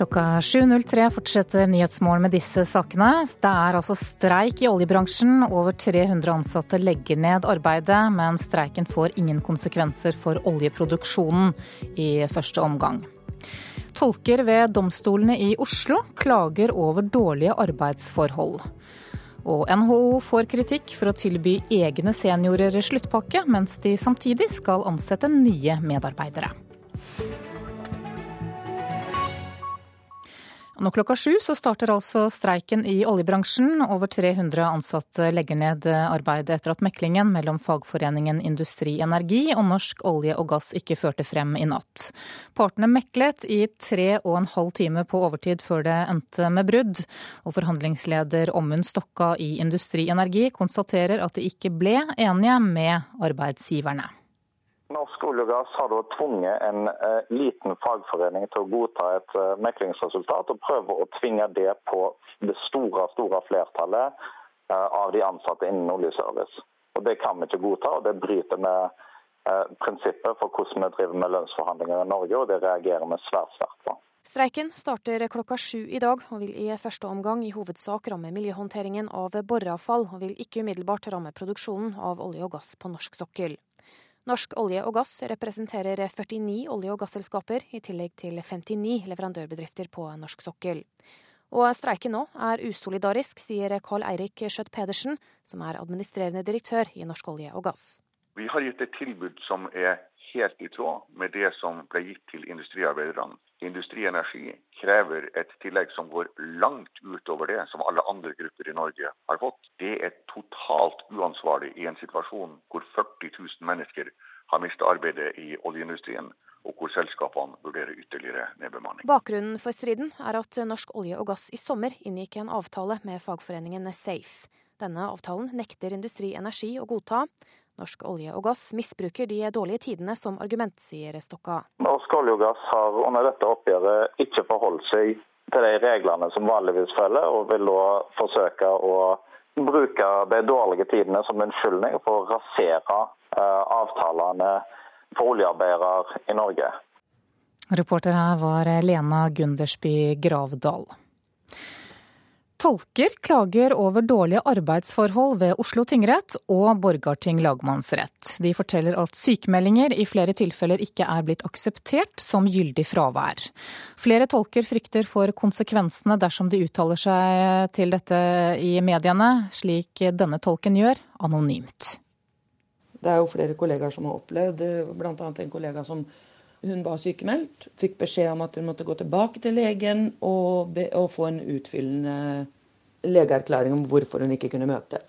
Klokka 7.03 fortsetter Nyhetsmorgen med disse sakene. Det er altså streik i oljebransjen. Over 300 ansatte legger ned arbeidet, men streiken får ingen konsekvenser for oljeproduksjonen i første omgang. Tolker ved domstolene i Oslo klager over dårlige arbeidsforhold. Og NHO får kritikk for å tilby egne seniorer sluttpakke, mens de samtidig skal ansette nye medarbeidere. Nå klokka sju så starter altså streiken i oljebransjen. Over 300 ansatte legger ned arbeidet etter at meklingen mellom fagforeningen Industri Energi og Norsk olje og gass ikke førte frem i natt. Partene meklet i tre og en halv time på overtid før det endte med brudd. Og forhandlingsleder Ommund Stokka i Industri Energi konstaterer at de ikke ble enige med arbeidsgiverne. Norsk olje og gass har da tvunget en eh, liten fagforening til å godta et eh, meklingsresultat, og prøve å tvinge det på det store store flertallet eh, av de ansatte innen oljeservice. Og Det kan vi ikke godta, og det bryter med eh, prinsippet for hvordan vi driver med lønnsforhandlinger i Norge, og det reagerer vi svært sterkt på. Streiken starter klokka sju i dag, og vil i første omgang i hovedsak ramme miljøhåndteringen av boreavfall, og vil ikke umiddelbart ramme produksjonen av olje og gass på norsk sokkel. Norsk olje og gass representerer 49 olje- og gasselskaper, i tillegg til 59 leverandørbedrifter på norsk sokkel. Og streiken nå er usolidarisk, sier Carl Eirik Skjøtt Pedersen, som er administrerende direktør i Norsk olje og gass. Vi har gitt et tilbud som er helt i tråd med det som ble gitt til industriarbeiderne. Industri Energi krever et tillegg som går langt utover det som alle andre grupper i Norge har fått. Det er totalt uansvarlig i en situasjon hvor 40 000 mennesker har mistet arbeidet i oljeindustrien, og hvor selskapene vurderer ytterligere nedbemanning. Bakgrunnen for striden er at Norsk olje og gass i sommer inngikk en avtale med fagforeningen Safe. Denne avtalen nekter Industri Energi å godta. Norsk olje og gass misbruker de dårlige tidene som argument, sier Stokka. Norsk olje og gass har under dette oppgjøret ikke forholdt seg til de reglene som vanligvis følger, og vil da forsøke å bruke de dårlige tidene som unnskyldning for å rasere uh, avtalene for oljearbeidere i Norge. Reporter her var Lena Gundersby Gravdal. Tolker klager over dårlige arbeidsforhold ved Oslo tingrett og Borgarting lagmannsrett. De forteller at sykemeldinger i flere tilfeller ikke er blitt akseptert som gyldig fravær. Flere tolker frykter for konsekvensene dersom de uttaler seg til dette i mediene, slik denne tolken gjør, anonymt. Det er jo flere kollegaer som har opplevd, bl.a. en kollega som hun var sykemeldt, fikk beskjed om at hun måtte gå tilbake til legen og, be, og få en utfyllende legeerklæring om hvorfor hun ikke kunne møte.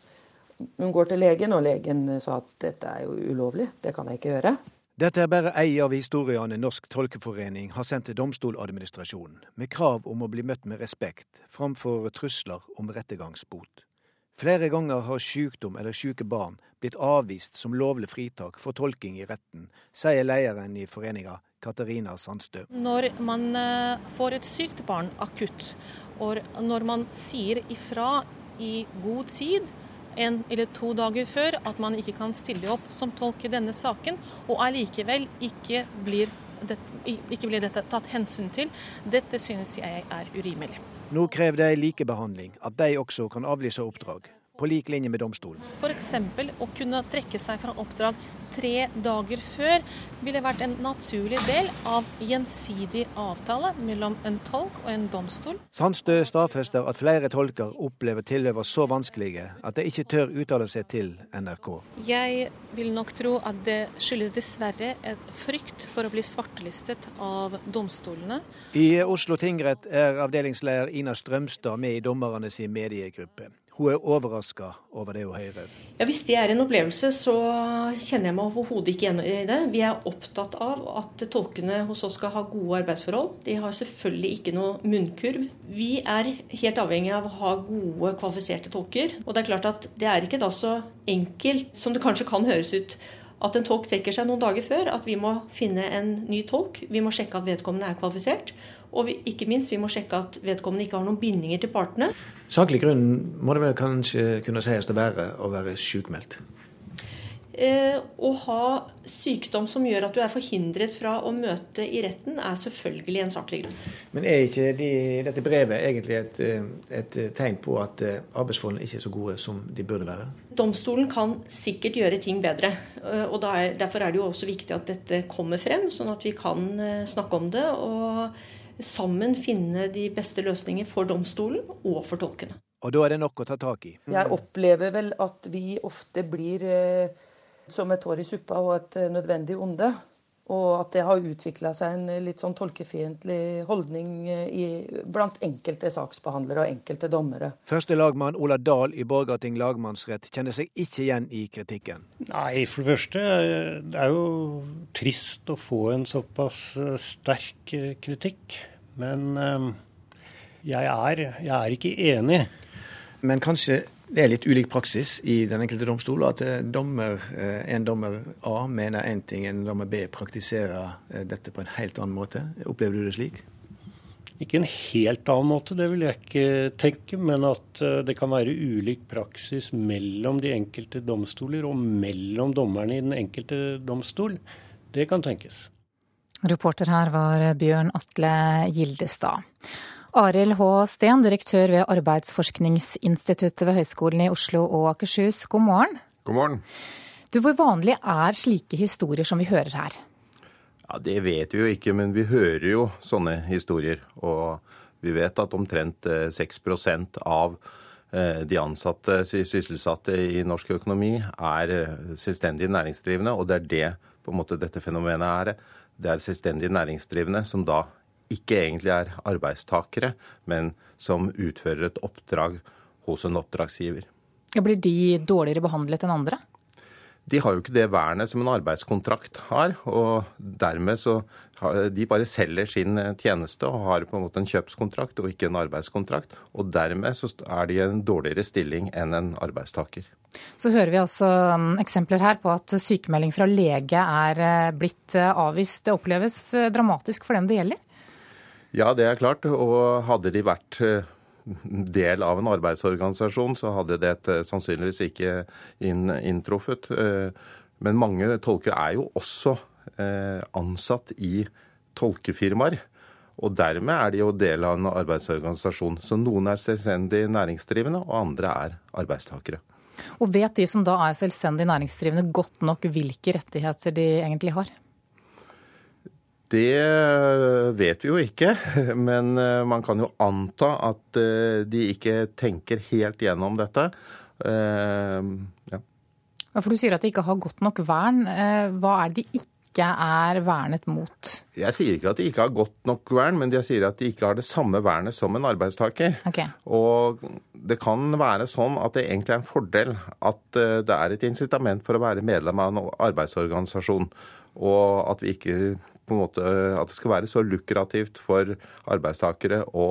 Hun går til legen, og legen sa at dette er jo ulovlig, det kan jeg ikke gjøre. Dette er bare ei av historiene Norsk tolkeforening har sendt til Domstoladministrasjonen, med krav om å bli møtt med respekt, framfor trusler om rettergangsbot. Flere ganger har sykdom eller syke barn blitt avvist som lovlig fritak for tolking i retten, sier lederen i foreninga, Katarina Sandstø. Når man eh, får et sykt barn akutt, og når man sier ifra i god tid, en eller to dager før, at man ikke kan stille opp som tolk i denne saken, og allikevel ikke blir, dette, ikke blir dette tatt hensyn til, dette synes jeg er urimelig. Nå krever de likebehandling, at de også kan avlyse oppdrag. På lik linje med domstolen. F.eks. å kunne trekke seg fra oppdrag tre dager før ville vært en naturlig del av gjensidig avtale mellom en tolk og en domstol. Sandstø stadfester at flere tolker opplever tilhøver så vanskelige at de ikke tør uttale seg til NRK. Jeg vil nok tro at det skyldes dessverre et frykt for å bli svartelistet av domstolene. I Oslo tingrett er avdelingsleder Ina Strømstad med i dommerne sin mediegruppe. Hun er overraska over det hun hører. Ja, Hvis det er en opplevelse, så kjenner jeg meg overhodet ikke igjen i det. Vi er opptatt av at tolkene hos oss skal ha gode arbeidsforhold. De har selvfølgelig ikke noe munnkurv. Vi er helt avhengig av å ha gode, kvalifiserte tolker. Og det er klart at det er ikke da så enkelt som det kanskje kan høres ut at en tolk trekker seg noen dager før, at vi må finne en ny tolk. Vi må sjekke at vedkommende er kvalifisert. Og vi, ikke minst, vi må sjekke at vedkommende ikke har noen bindinger til partene. Saklig grunn må det vel kanskje kunne sies å være å være sykmeldt? Eh, å ha sykdom som gjør at du er forhindret fra å møte i retten, er selvfølgelig en saklig grunn. Men er ikke de, dette brevet egentlig et, eh, et, tegn på at eh, arbeidsforholdene ikke er så gode som de burde være? Domstolen kan sikkert gjøre ting bedre. Eh, og er, Derfor er det jo også viktig at dette kommer frem, sånn at vi kan snakke om det. og sammen finne de beste løsninger for domstolen og for tolkene. Og da er det nok å ta tak i? Jeg opplever vel at vi ofte blir eh, som et hår i suppa og et eh, nødvendig onde. Og at det har utvikla seg en eh, litt sånn tolkefiendtlig holdning i, blant enkelte saksbehandlere og enkelte dommere. Første lagmann Ola Dahl i Borgarting lagmannsrett kjenner seg ikke igjen i kritikken. Nei, for det første, det er jo trist å få en såpass sterk kritikk. Men jeg er, jeg er ikke enig. Men kanskje det er litt ulik praksis i den enkelte domstol, at eh, dommer, eh, en dommer A mener én ting, en dommer B praktiserer eh, dette på en helt annen måte. Opplever du det slik? Ikke en helt annen måte, det vil jeg ikke tenke. Men at det kan være ulik praksis mellom de enkelte domstoler og mellom dommerne i den enkelte domstol. Det kan tenkes. Reporter her var Bjørn Atle Gildestad. Arild H. Steen, direktør ved Arbeidsforskningsinstituttet ved Høgskolen i Oslo og Akershus, god morgen. God morgen. Du, Hvor vanlig er slike historier som vi hører her? Ja, Det vet vi jo ikke, men vi hører jo sånne historier. Og vi vet at omtrent 6 eh, av eh, de ansatte sysselsatte i norsk økonomi er eh, selvstendig næringsdrivende, og det er det på en måte dette fenomenet er det er selvstendig næringsdrivende som da ikke egentlig er arbeidstakere, men som utfører et oppdrag hos en oppdragsgiver. Blir de dårligere behandlet enn andre? De har jo ikke det vernet som en arbeidskontrakt har. og dermed så De bare selger sin tjeneste og har på en måte en kjøpskontrakt og ikke en arbeidskontrakt. Og dermed så er de i en dårligere stilling enn en arbeidstaker. Så hører vi um, eksempler her på at sykemelding fra lege er eh, blitt eh, avvist. Det oppleves eh, dramatisk for dem det gjelder? Ja, det er klart. Og hadde de vært del av en arbeidsorganisasjon, så hadde det sannsynligvis ikke inntruffet. Men mange tolker er jo også ansatt i tolkefirmaer. Og dermed er de jo del av en arbeidsorganisasjon. Så noen er selvstendig næringsdrivende, og andre er arbeidstakere. Og vet de som da er selvstendig næringsdrivende godt nok hvilke rettigheter de egentlig har? Det vet vi jo ikke, (laughs) men eh, man kan jo anta at eh, de ikke tenker helt gjennom dette. Eh, ja. For Du sier at de ikke har godt nok vern. Hva er det de ikke er vernet mot? Jeg sier ikke at de ikke har godt nok vern, men jeg sier at de ikke har det samme vernet som en arbeidstaker. Okay. Og det kan være sånn at det egentlig er en fordel at eh, det er et incitament for å være medlem av en arbeidsorganisasjon, og at vi ikke på en måte, at det skal være så lukrativt for arbeidstakere å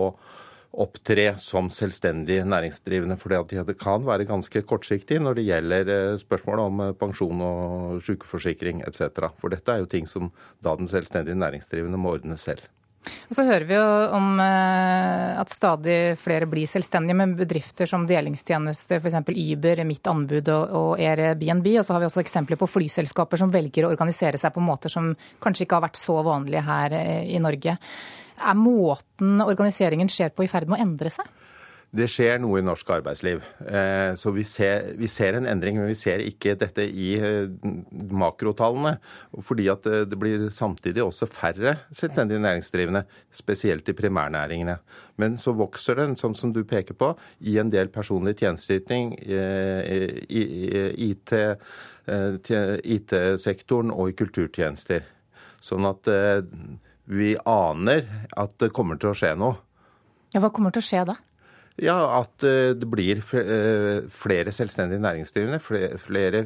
opptre som selvstendig næringsdrivende. For det kan være ganske kortsiktig når det gjelder eh, spørsmål om eh, pensjon og sykeforsikring etc. For dette er jo ting som da den selvstendige næringsdrivende må ordne selv. Og så hører vi jo om eh, at stadig flere blir selvstendige med bedrifter som delingstjeneste, f.eks. Uber, Mitt anbud og Airbnb. Og så har vi også eksempler på flyselskaper som velger å organisere seg på måter som kanskje ikke har vært så vanlige her i Norge. Er måten organiseringen skjer på i ferd med å endre seg? Det skjer noe i norsk arbeidsliv. Eh, så vi ser, vi ser, en endring, men vi ser ikke dette i eh, makrotallene. Fordi at eh, det blir samtidig også færre selvstendig næringsdrivende, spesielt i primærnæringene. Men så vokser den, som, som du peker på, i en del personlig tjenesteyting, IT-sektoren og i kulturtjenester. Sånn at vi aner at det kommer til å skje noe. Ja, Hva kommer til å skje da? Ja, At eh, det blir eh, flere selvstendige næringsdrivende, flere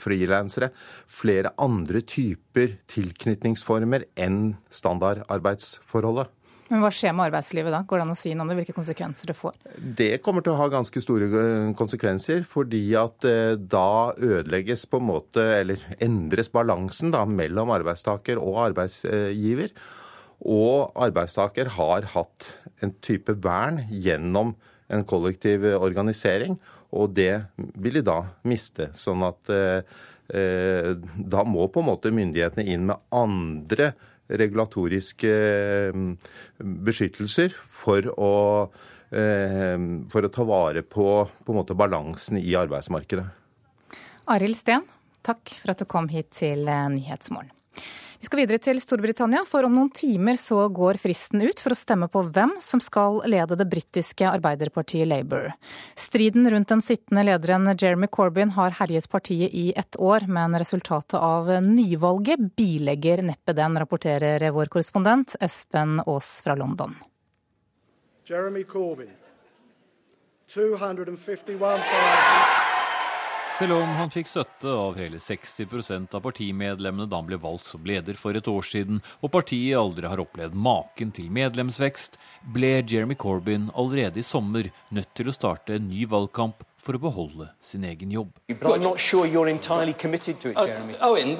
frilansere, flere andre typer tilknytningsformer enn standardarbeidsforholdet. Men Hva skjer med arbeidslivet da? Går det an å si noe om det? Hvilke konsekvenser det får? Det kommer til å ha ganske store eh, konsekvenser, fordi at da ødelegges på en måte, eller endres balansen da, mellom arbeidstaker og arbeidsgiver. Og arbeidstaker har hatt en type vern gjennom en kollektiv organisering, og det vil de da miste. Sånn at eh, eh, da må på en måte myndighetene inn med andre regulatoriske eh, beskyttelser for å, eh, for å ta vare på, på måte, balansen i arbeidsmarkedet. Arild Steen, takk for at du kom hit til eh, Nyhetsmorgen. Vi skal videre til Storbritannia, for om noen timer så går fristen ut for å stemme på hvem som skal lede det britiske arbeiderpartiet Labour. Striden rundt den sittende lederen Jeremy Corbyn har herjet partiet i ett år, men resultatet av nyvalget bilegger neppe den, rapporterer vår korrespondent Espen Aas fra London. Jeremy Corbyn, 251 000 selv om han fikk støtte av hele 60% av partimedlemmene da han ble valgt som leder for et år siden, og partiet aldri har opplevd maken til medlemsvekst, ble Jeremy Corbyn allerede i sommer nødt til å starte en ny valgkamp for å beholde sin egen jobb. Sure Owen,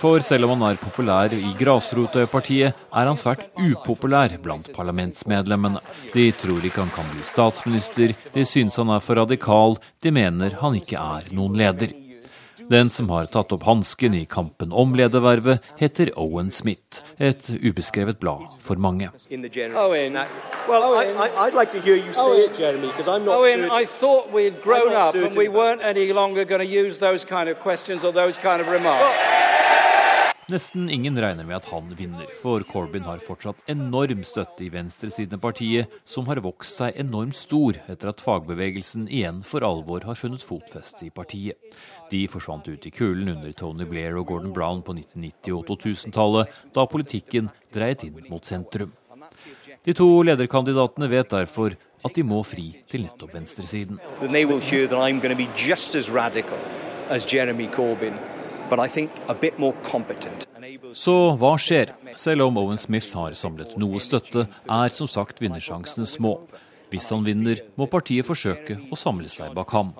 for selv om han er populær i grasrotpartiet, er han svært upopulær blant parlamentsmedlemmene. De tror ikke han kan bli statsminister, de syns han er for radikal, de mener han ikke er noen leder. Den som har tatt opp hansken i kampen om ledervervet, heter Owen Smith, et ubeskrevet blad for mange. Owen, well, I, I'd like to hear you say it, Jeremy, because I'm not Owen, I thought we'd grown up and we weren't any longer going to use those kind of questions or those kind of remarks. Nesten ingen regner med at han vinner, for Corbyn har fortsatt enorm støtte i venstresiden av partiet, som har vokst seg enormt stor etter at fagbevegelsen igjen for alvor har funnet fotfeste i partiet. De forsvant ut i kulen under Tony Blair og Gordon Brown på 1990- og 2000-tallet, da politikken dreiet inn mot sentrum. De to lederkandidatene vet derfor at de må fri til nettopp venstresiden. Jeremy Corbyn så hva skjer? Selv om Owen Smith har samlet noe støtte, er som sagt vinnersjansene små. Hvis han vinner, må partiet forsøke å samle seg bak ham.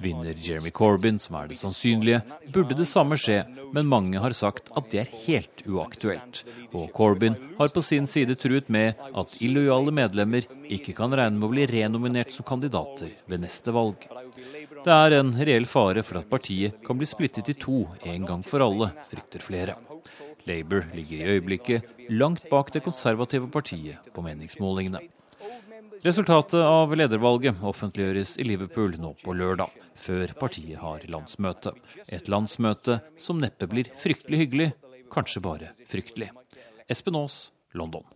Vinner Jeremy Corbyn, som er det sannsynlige, burde det samme skje, men mange har sagt at det er helt uaktuelt. Og Corbyn har på sin side truet med at illojale medlemmer ikke kan regne med å bli renominert som kandidater ved neste valg. Det er en reell fare for at partiet kan bli splittet i to en gang for alle, frykter flere. Labour ligger i øyeblikket langt bak det konservative partiet på meningsmålingene. Resultatet av ledervalget offentliggjøres i Liverpool nå på lørdag, før partiet har landsmøte. Et landsmøte som neppe blir fryktelig hyggelig, kanskje bare fryktelig. Espen Aas, London.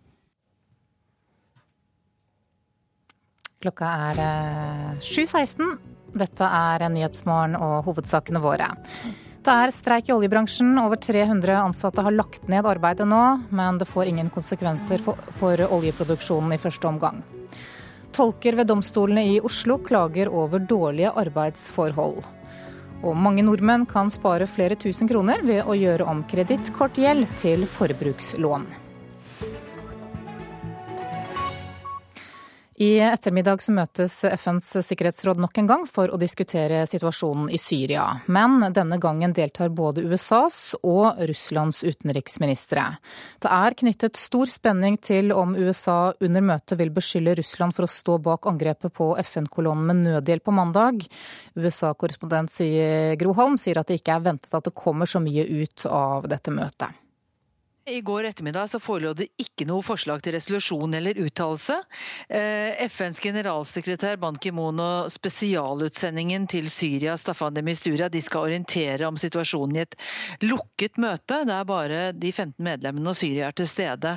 Klokka er 7.16. Dette er Nyhetsmorgen og hovedsakene våre. Det er streik i oljebransjen. Over 300 ansatte har lagt ned arbeidet nå, men det får ingen konsekvenser for, for oljeproduksjonen i første omgang. Tolker ved domstolene i Oslo klager over dårlige arbeidsforhold. Og mange nordmenn kan spare flere tusen kroner ved å gjøre om kredittkortgjeld til forbrukslån. I ettermiddag så møtes FNs sikkerhetsråd nok en gang for å diskutere situasjonen i Syria. Men denne gangen deltar både USAs og Russlands utenriksministre. Det er knyttet stor spenning til om USA under møtet vil beskylde Russland for å stå bak angrepet på FN-kolonnen med nødhjelp på mandag. USA-korrespondent Gro Holm sier at det ikke er ventet at det kommer så mye ut av dette møtet. I går ettermiddag så forelå det ikke noe forslag til resolusjon eller uttalelse. Eh, FNs generalsekretær Ban Ki-moon og spesialutsendingen til Syria, Staffan de Mistura, de skal orientere om situasjonen i et lukket møte der bare de 15 medlemmene og Syria er til stede.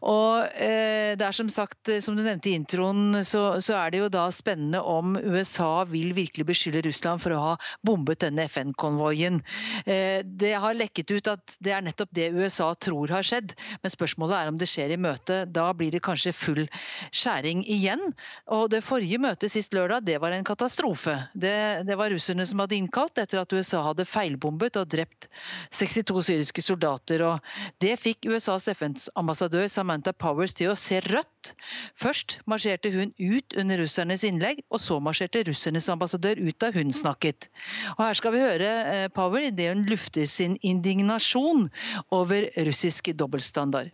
Og eh, det er som sagt, som du nevnte i introen, så, så er det jo da spennende om USA vil virkelig beskylde Russland for å ha bombet denne FN-konvoien. Eh, det har lekket ut at det er nettopp det USA tror tror har skjedd. Men spørsmålet er om det skjer i møtet. Da blir det kanskje full skjæring igjen. Og det forrige møtet sist lørdag, det var en katastrofe. Det, det var russerne som hadde innkalt etter at USA hadde feilbombet og drept 62 syriske soldater. Og det fikk USAs FN-ambassadør Samantha Powers til å se rødt. Først marsjerte hun ut under russernes innlegg, og så marsjerte russernes ambassadør ut da hun snakket. Og Her skal vi høre Powell Power idet hun lufter sin indignasjon over russisk dobbeltstandard.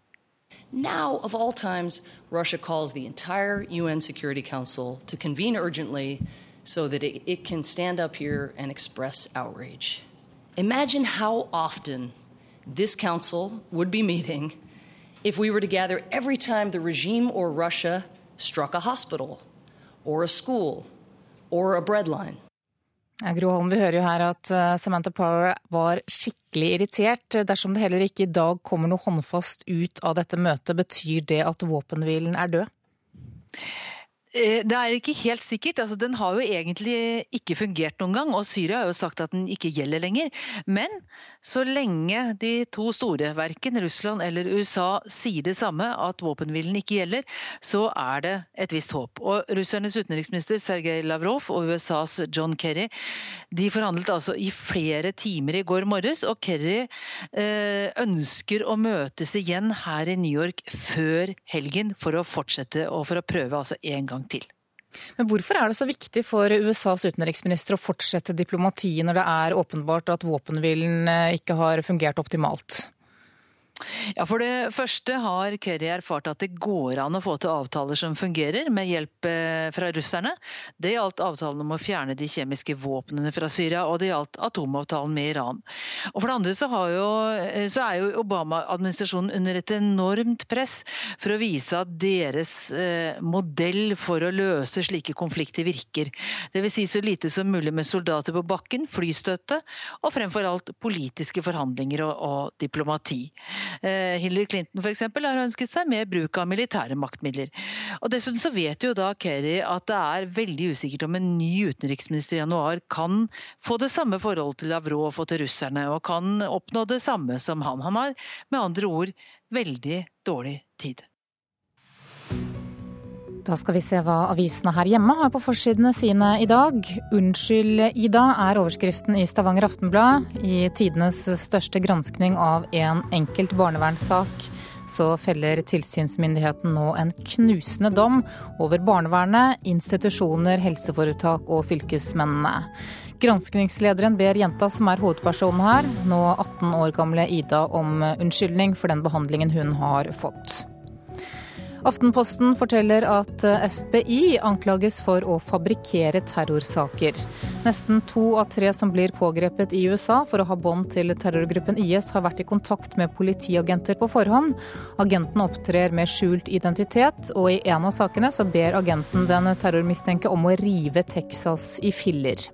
Now, of all times, Russia calls the entire UN Security Council to convene urgently so that it, it, can stand up here and express outrage. Imagine how often this council would be meeting if we were to gather every time the regime or Russia struck a hospital, or a school, or a breadline. Gro Holm, vi hører jo her at eh, Samantha Power var skikkelig irritert. Dersom det heller ikke i dag kommer noe håndfast ut av dette møtet, betyr det at våpenhvilen er død? Eh, det er ikke helt sikkert. Altså, den har jo egentlig ikke fungert noen gang. Og Syria har jo sagt at den ikke gjelder lenger. Men så lenge de to store, verken Russland eller USA, sier det samme, at våpenhvilen ikke gjelder, så er det et visst håp. Og Russernes utenriksminister Sergej Lavrov og USAs John Kerry de forhandlet altså i flere timer i går morges. Og Kerry eh, ønsker å møtes igjen her i New York før helgen for å fortsette og for å prøve altså en gang til. Men Hvorfor er det så viktig for USAs utenriksminister å fortsette diplomatiet når det er åpenbart at våpenhvilen eh, ikke har fungert optimalt? Ja, For det første har Kerry erfart at det går an å få til avtaler som fungerer, med hjelp eh, fra russerne. Det gjaldt avtalen om å fjerne de kjemiske våpnene fra Syria, og det gjaldt atomavtalen med Iran. Og For det andre så, jo, eh, så er jo Obama-administrasjonen under et enormt press for å vise at deres eh, modell for å løse slike konflikter virker. Dvs. Si så lite som mulig med soldater på bakken, flystøtte og fremfor alt politiske forhandlinger og, og diplomati. Eh, Hillary Clinton f.eks. har ønsket seg mer bruk av militære maktmidler. Og Dessuten så vet jo da Kerry at det er veldig usikkert om en ny utenriksminister i januar kan få det samme forholdet til Lavrov og til russerne, og kan oppnå det samme som han. Han har med andre ord veldig dårlig tid. Da skal vi se hva avisene her hjemme har på forsidene sine i dag. 'Unnskyld, Ida' er overskriften i Stavanger Aftenblad. I tidenes største granskning av en enkelt barnevernssak så feller tilsynsmyndigheten nå en knusende dom over barnevernet, institusjoner, helseforetak og fylkesmennene. Granskningslederen ber jenta som er hovedpersonen her, nå 18 år gamle Ida, om unnskyldning for den behandlingen hun har fått. Aftenposten forteller at eh, FBI anklages for å fabrikkere terrorsaker. Nesten to av tre som blir pågrepet i USA for å ha bånd til terrorgruppen IS, har vært i kontakt med politiagenter på forhånd. Agenten opptrer med skjult identitet, og i en av sakene så ber agenten den terrormistenkte om å rive Texas i filler.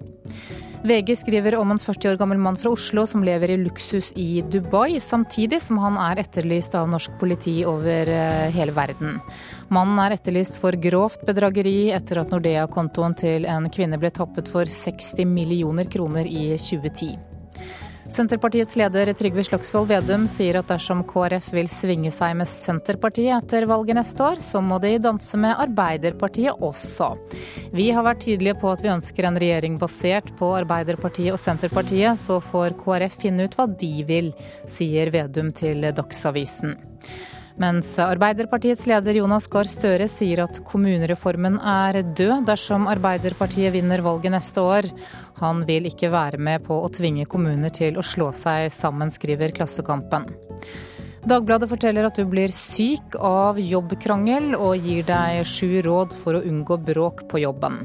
VG skriver om en 40 år gammel mann fra Oslo som lever i luksus i Dubai, samtidig som han er etterlyst av norsk politi over eh, hele verden. Mannen er etterlyst for grovt bedrageri etter at Nordea-kontoen til en kvinne ble tappet for 60 millioner kroner i 2010. Senterpartiets leder Trygve Slagsvold Vedum sier at dersom KrF vil svinge seg med Senterpartiet etter valget neste år, så må de danse med Arbeiderpartiet også. Vi har vært tydelige på at vi ønsker en regjering basert på Arbeiderpartiet og Senterpartiet, så får KrF finne ut hva de vil, sier Vedum til Dagsavisen. Mens Arbeiderpartiets leder Jonas Gahr Støre sier at kommunereformen er død dersom Arbeiderpartiet vinner valget neste år. Han vil ikke være med på å tvinge kommuner til å slå seg sammen, skriver Klassekampen. Dagbladet forteller at du blir syk av jobbkrangel, og gir deg sju råd for å unngå bråk på jobben.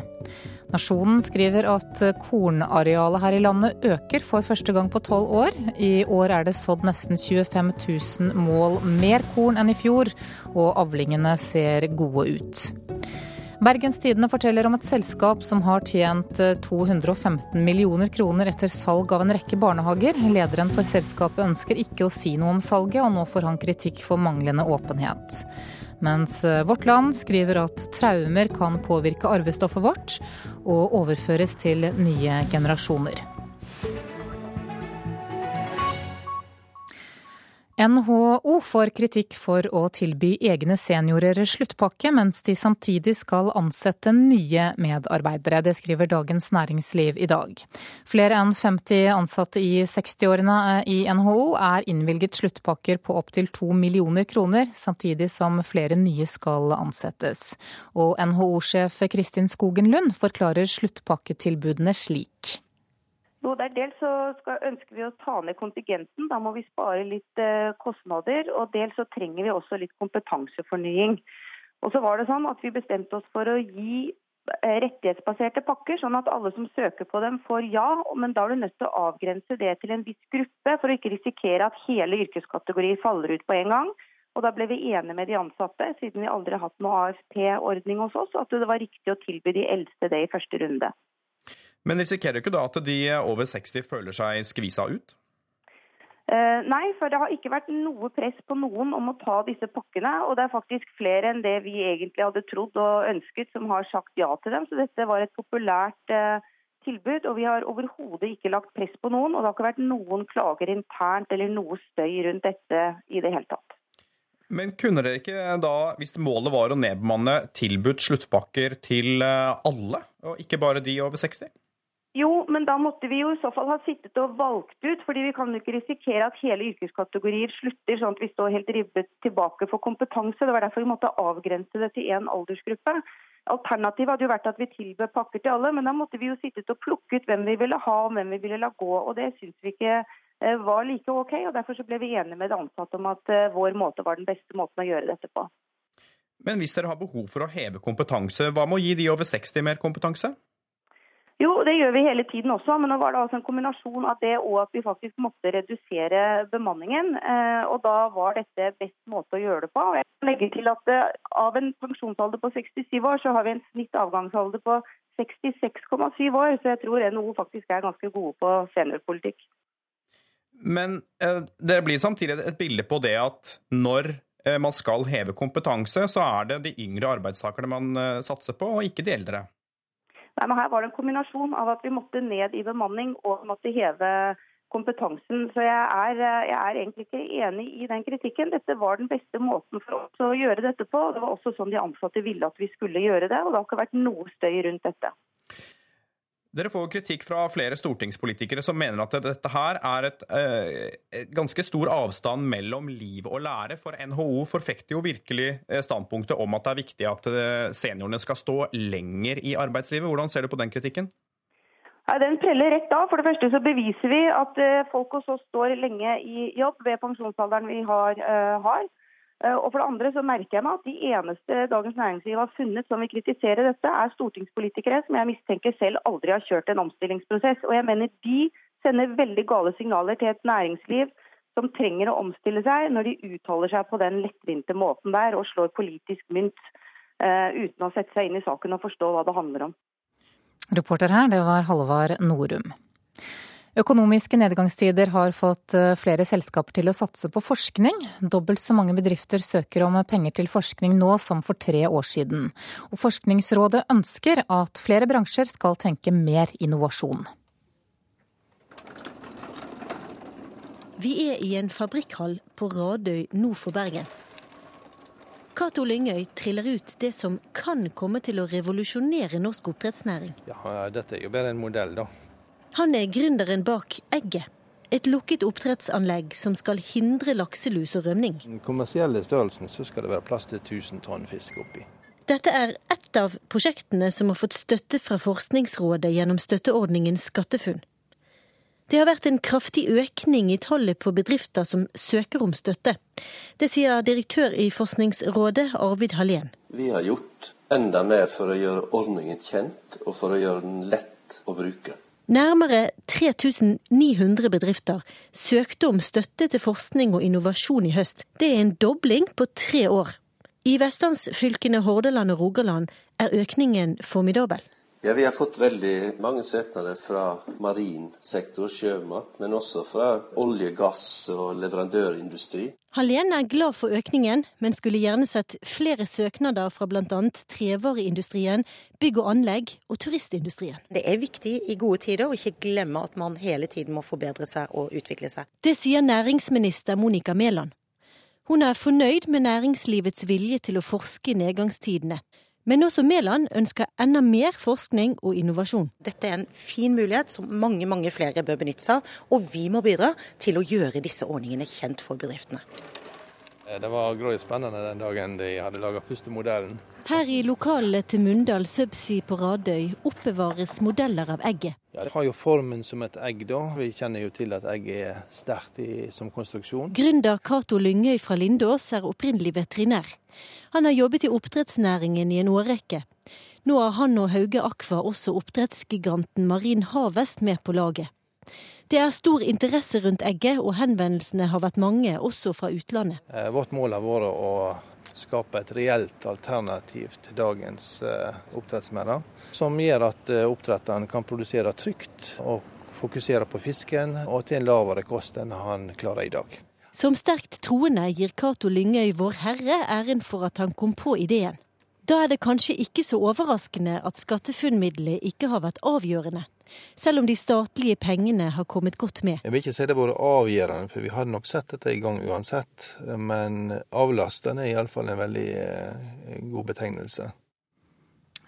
Nasjonen skriver at kornarealet her i landet øker for første gang på tolv år. I år er det sådd nesten 25 000 mål mer korn enn i fjor, og avlingene ser gode ut. Bergenstidene forteller om et selskap som har tjent 215 millioner kroner etter salg av en rekke barnehager. Lederen for selskapet ønsker ikke å si noe om salget, og nå får han kritikk for manglende åpenhet. Mens eh, Vårt Land skriver at traumer kan påvirke arvestoffet vårt og overføres til nye generasjoner. NHO får kritikk for å tilby egne seniorer sluttpakke, mens de samtidig skal ansette nye medarbeidere. Det skriver Dagens Næringsliv i dag. Flere enn 50 ansatte i 60-årene i NHO er innvilget sluttpakker på opptil to millioner kroner, samtidig som flere nye skal ansettes. Og NHO-sjef Kristin Skogen Lund forklarer sluttpakketilbudene slik. Jo, der Dels så skal, ønsker vi å ta ned kontingenten, da må vi spare litt eh, kostnader. Og dels så trenger vi også litt kompetansefornying. Og så var det sånn at Vi bestemte oss for å gi eh, rettighetsbaserte pakker, sånn at alle som søker på dem får ja. Men da er du nødt til å avgrense det til en viss gruppe, for å ikke risikere at hele yrkeskategorier faller ut på en gang. Og Da ble vi enige med de ansatte, siden vi aldri har hatt noe AFP-ordning hos oss, at det var riktig å tilby de eldste det i første runde. Men risikerer du ikke da at de over 60 føler seg skvisa ut? Uh, nei, for det har ikke vært noe press på noen om å ta disse pakkene. Og det er faktisk flere enn det vi egentlig hadde trodd og ønsket som har sagt ja til dem. Så dette var et populært uh, tilbud. Og vi har overhodet ikke lagt press på noen. Og det har ikke vært noen klager internt eller noe støy rundt dette i det hele tatt. Men kunne dere ikke da, hvis målet var å nedbemanne, tilbudt sluttpakker til eh, alle, og ikke bare de over 60? Jo, men da måtte vi jo i så fall ha sittet og valgt ut. fordi vi kan jo ikke risikere at hele yrkeskategorier slutter, sånn at vi står helt ribbet tilbake for kompetanse. Det var derfor vi måtte avgrense det til én aldersgruppe. Alternativet hadde jo vært at vi tilbød pakker til alle, men da måtte vi jo sittet og plukket hvem vi ville ha og hvem vi ville la gå. og Det syns vi ikke eh, var like OK. og Derfor så ble vi enige med det ansatte om at eh, vår måte var den beste måten å gjøre dette på. Men hvis dere har behov for å heve kompetanse, hva med å gi de over 60 mer kompetanse? Jo, det gjør vi hele tiden også, men nå var det altså en kombinasjon av det og at vi faktisk måtte redusere bemanningen. Eh, og da var dette best måte å gjøre det på. Jeg kan legge til at eh, Av en pensjonsalder på 67 år, så har vi en snitt avgangsalder på 66,7 år. Så jeg tror NHO faktisk er ganske gode på seniorpolitikk. Men eh, det blir samtidig et bilde på det at når man skal heve kompetanse, så er det de yngre arbeidstakerne man satser på, og ikke de eldre. Nei, men Her var det en kombinasjon av at vi måtte ned i bemanning og måtte heve kompetansen. Så jeg er, jeg er, egentlig ikke enig i den kritikken. Dette var den beste måten for oss å gjøre dette på. Det var også sånn de ansatte ville at vi skulle gjøre det, og det har ikke vært noe støy rundt dette. Dere får kritikk fra flere stortingspolitikere som mener at dette her er et, eh, ganske stor avstand mellom liv og lære. For NHO forfekter jo virkelig eh, standpunktet om at det er viktig at eh, seniorene skal stå lenger i arbeidslivet. Hvordan ser du på den kritikken? Ja, den preller rett av. For det første så beviser vi at eh, folk oss står lenge i jobb ved pensjonsalderen vi har. har. Eh, og for det andre så merker jeg meg at de eneste Dagens Næringsliv har funnet som vil kritisere dette, er stortingspolitikere som jeg mistenker selv aldri har kjørt en omstillingsprosess. Og jeg mener de sender veldig gale signaler til et næringsliv som trenger å omstille seg, når de uttaler seg på den lettvinte måten der og slår politisk mynt uh, uten å sette seg inn i saken og forstå hva det handler om. Reporter her, det var Halvard Norum. Økonomiske nedgangstider har fått eh, flere selskaper til å satse på forskning. Dobbelt så mange bedrifter søker om penger til forskning nå som for tre år siden. Og Forskningsrådet ønsker at flere bransjer skal tenke mer innovasjon. Vi er i en fabrikkhall på Radøy nord for Bergen. Cato Lyngøy triller ut det som kan komme til å revolusjonere norsk oppdrettsnæring. Ja, Dette er jo bare en modell, da. Han er gründeren bak Egget. Et lukket oppdrettsanlegg som skal hindre lakselus og rømning. I Den kommersielle størrelsen så skal det være plass til 1000 tonn fisk oppi. Dette er ett av prosjektene som har fått støtte fra Forskningsrådet gjennom støtteordningen SkatteFUNN. Det har vært en kraftig økning i tallet på bedrifter som søker om støtte. Det sier direktør i Forskningsrådet, Arvid Hallén. Vi har gjort enda mer for å gjøre ordningen kjent, og for å gjøre den lett å bruke. Nærmere 3900 bedrifter søkte om støtte til forskning og innovasjon i høst. Det er en dobling på tre år. I vestlandsfylkene Hordaland og Rogaland er økningen formidabel. Ja, Vi har fått veldig mange søknader fra marin sektor, sjømat, men også fra olje, gass og leverandørindustri. Hallene er glad for økningen, men skulle gjerne sett flere søknader fra bl.a. trevareindustrien, bygg og anlegg og turistindustrien. Det er viktig i gode tider å ikke glemme at man hele tiden må forbedre seg og utvikle seg. Det sier næringsminister Monica Mæland. Hun er fornøyd med næringslivets vilje til å forske i nedgangstidene. Men også Mæland ønsker enda mer forskning og innovasjon. Dette er en fin mulighet som mange mange flere bør benytte seg av, og vi må bidra til å gjøre disse ordningene kjent for bedriftene. Eh, det var grådig spennende den dagen de hadde laga første modellen. Her i lokalene til Mundal Subsea på Radøy oppbevares modeller av egget. Ja, Det har jo formen som et egg, da. Vi kjenner jo til at egget er sterkt i, som konstruksjon. Gründer Cato Lyngøy fra Lindås er opprinnelig veterinær. Han har jobbet i oppdrettsnæringen i en årrekke. Nå har han og Hauge Aqua også oppdrettsgiganten Marin Havest med på laget. Det er stor interesse rundt egget, og henvendelsene har vært mange, også fra utlandet. Eh, vårt mål har vært å skape et reelt alternativ til dagens eh, oppdrettsmerder, som gjør at eh, oppdretteren kan produsere trygt og fokusere på fisken, og til en lavere kost enn han klarer i dag. Som sterkt troende gir Cato Lyngøy Vår Herre æren for at han kom på ideen. Da er det kanskje ikke så overraskende at SkatteFUNN-middelet ikke har vært avgjørende selv om de statlige pengene har kommet godt med. Jeg vil ikke si det har vært avgjørende, for vi hadde nok sett dette i gang uansett. Men avlastende er iallfall en veldig eh, god betegnelse.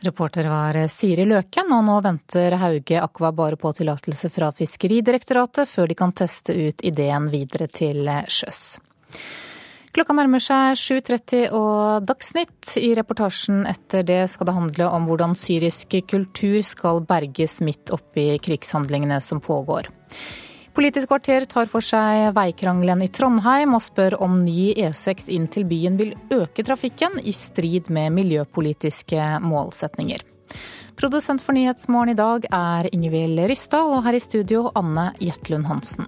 Reporter var Siri Løken, og nå venter Hauge Aqua bare på tillatelse fra Fiskeridirektoratet før de kan teste ut ideen videre til sjøs. Klokka nærmer seg 7.30 og Dagsnytt. I reportasjen etter det skal det handle om hvordan syrisk kultur skal berges midt oppi krigshandlingene som pågår. Politisk kvarter tar for seg veikrangelen i Trondheim og spør om ny E6 inn til byen vil øke trafikken, i strid med miljøpolitiske målsetninger. Produsent for Nyhetsmorgen i dag er Ingvild Ryssdal, og her i studio Anne Jetlund Hansen.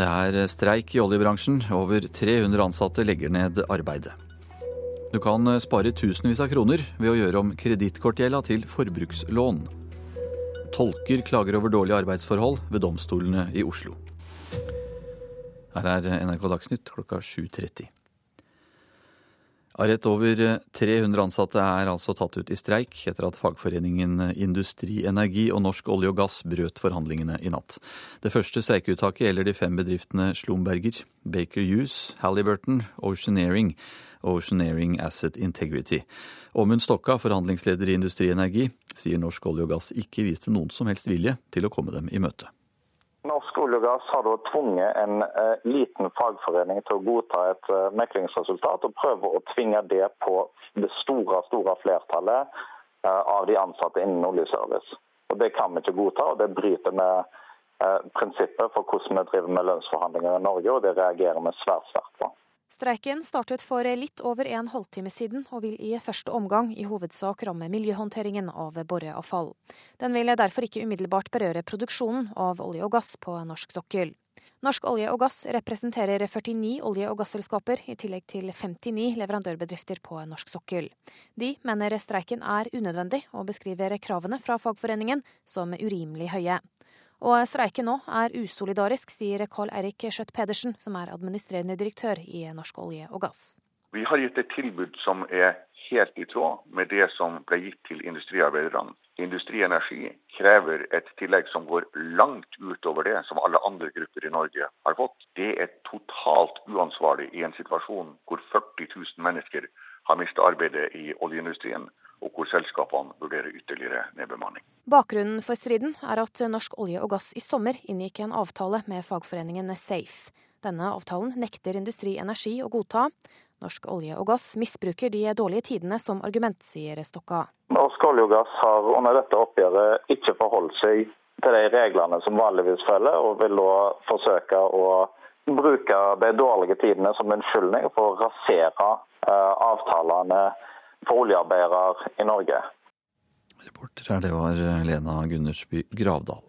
Det er streik i oljebransjen. Over 300 ansatte legger ned arbeidet. Du kan spare tusenvis av kroner ved å gjøre om kredittkortgjelda til forbrukslån. Tolker klager over dårlige arbeidsforhold ved domstolene i Oslo. Her er NRK Dagsnytt klokka 7.30. Rett over 300 ansatte er altså tatt ut i streik etter at fagforeningen Industri Energi og Norsk olje og gass brøt forhandlingene i natt. Det første streikeuttaket gjelder de fem bedriftene Slumberger, Baker Hughes, Halliburton, Oceaneering og Oceaneering Asset Integrity. Åmund Stokka, forhandlingsleder i Industri Energi, sier Norsk olje og gass ikke viste noen som helst vilje til å komme dem i møte. Olje og gass har da tvunget en eh, liten fagforening til å godta et eh, meklingsresultat, og prøve å tvinge det på det store store flertallet eh, av de ansatte innen oljeservice. Og Det kan vi ikke godta, og det bryter med prinsippet for hvordan vi driver med lønnsforhandlinger i Norge, og det reagerer vi svært sterkt på. Streiken startet for litt over en halvtime siden, og vil i første omgang i hovedsak ramme miljøhåndteringen av boreavfall. Den vil derfor ikke umiddelbart berøre produksjonen av olje og gass på norsk sokkel. Norsk olje og gass representerer 49 olje- og gasselskaper, i tillegg til 59 leverandørbedrifter på norsk sokkel. De mener streiken er unødvendig, og beskriver kravene fra fagforeningen som urimelig høye. Og streiken nå er usolidarisk, sier Carl Eirik Skjøtt Pedersen, som er administrerende direktør i Norsk olje og gass. Vi har gitt et tilbud som er helt i tråd med det som ble gitt til industriarbeiderne. Industri Energi krever et tillegg som går langt utover det som alle andre grupper i Norge har fått. Det er totalt uansvarlig i en situasjon hvor 40 000 mennesker har mistet arbeidet i oljeindustrien. Og hvor selskapene vurderer ytterligere nedbemanning. Bakgrunnen for striden er at Norsk olje og gass i sommer inngikk en avtale med fagforeningen Safe. Denne avtalen nekter Industri Energi å godta. Norsk olje og gass misbruker de dårlige tidene som argument, sier Stokka. Norsk olje og gass har under dette oppgjøret ikke forholdt seg til de reglene som vanligvis følger, og vil da forsøke å bruke de dårlige tidene som unnskyldning for å rasere uh, avtalene for oljearbeidere i Norge. Reporter her, det var Lena Gundersby Gravdal.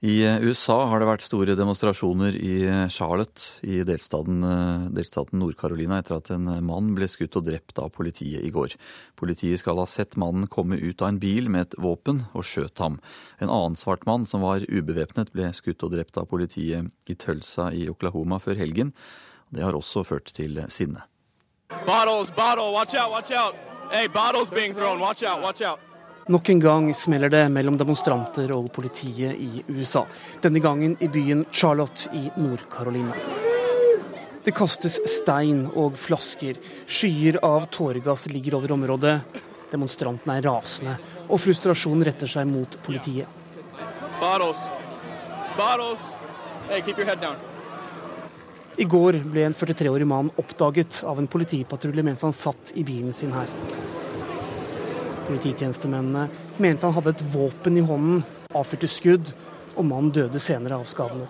I eh, USA har det vært store demonstrasjoner i eh, Charlotte i delstaten, eh, delstaten Nord-Carolina etter at en mann ble skutt og drept av politiet i går. Politiet skal ha sett mannen komme ut av en bil med et våpen og skjøt ham. En annen svart mann som var ubevæpnet ble skutt og drept av politiet i Tulsa i Oklahoma før helgen. Det har også ført til sinne. Bottles, bottle, watch out, watch out. Hey, bottles being thrown, watch out, watch out. Nok en gang smeller det mellom demonstranter og politiet i USA. Denne gangen i byen Charlotte i Nord-Carolina. Det kastes stein og flasker. Skyer av tåregass ligger over området. Demonstrantene er rasende, og frustrasjonen retter seg mot politiet. Bottles. Bottles. Hey, keep your head down. I går ble en 43-årig mann oppdaget av en politipatrulje mens han satt i bilen sin her. Polititjenestemennene mente han hadde et våpen i hånden, avfyrte skudd, og mannen døde senere av skadene.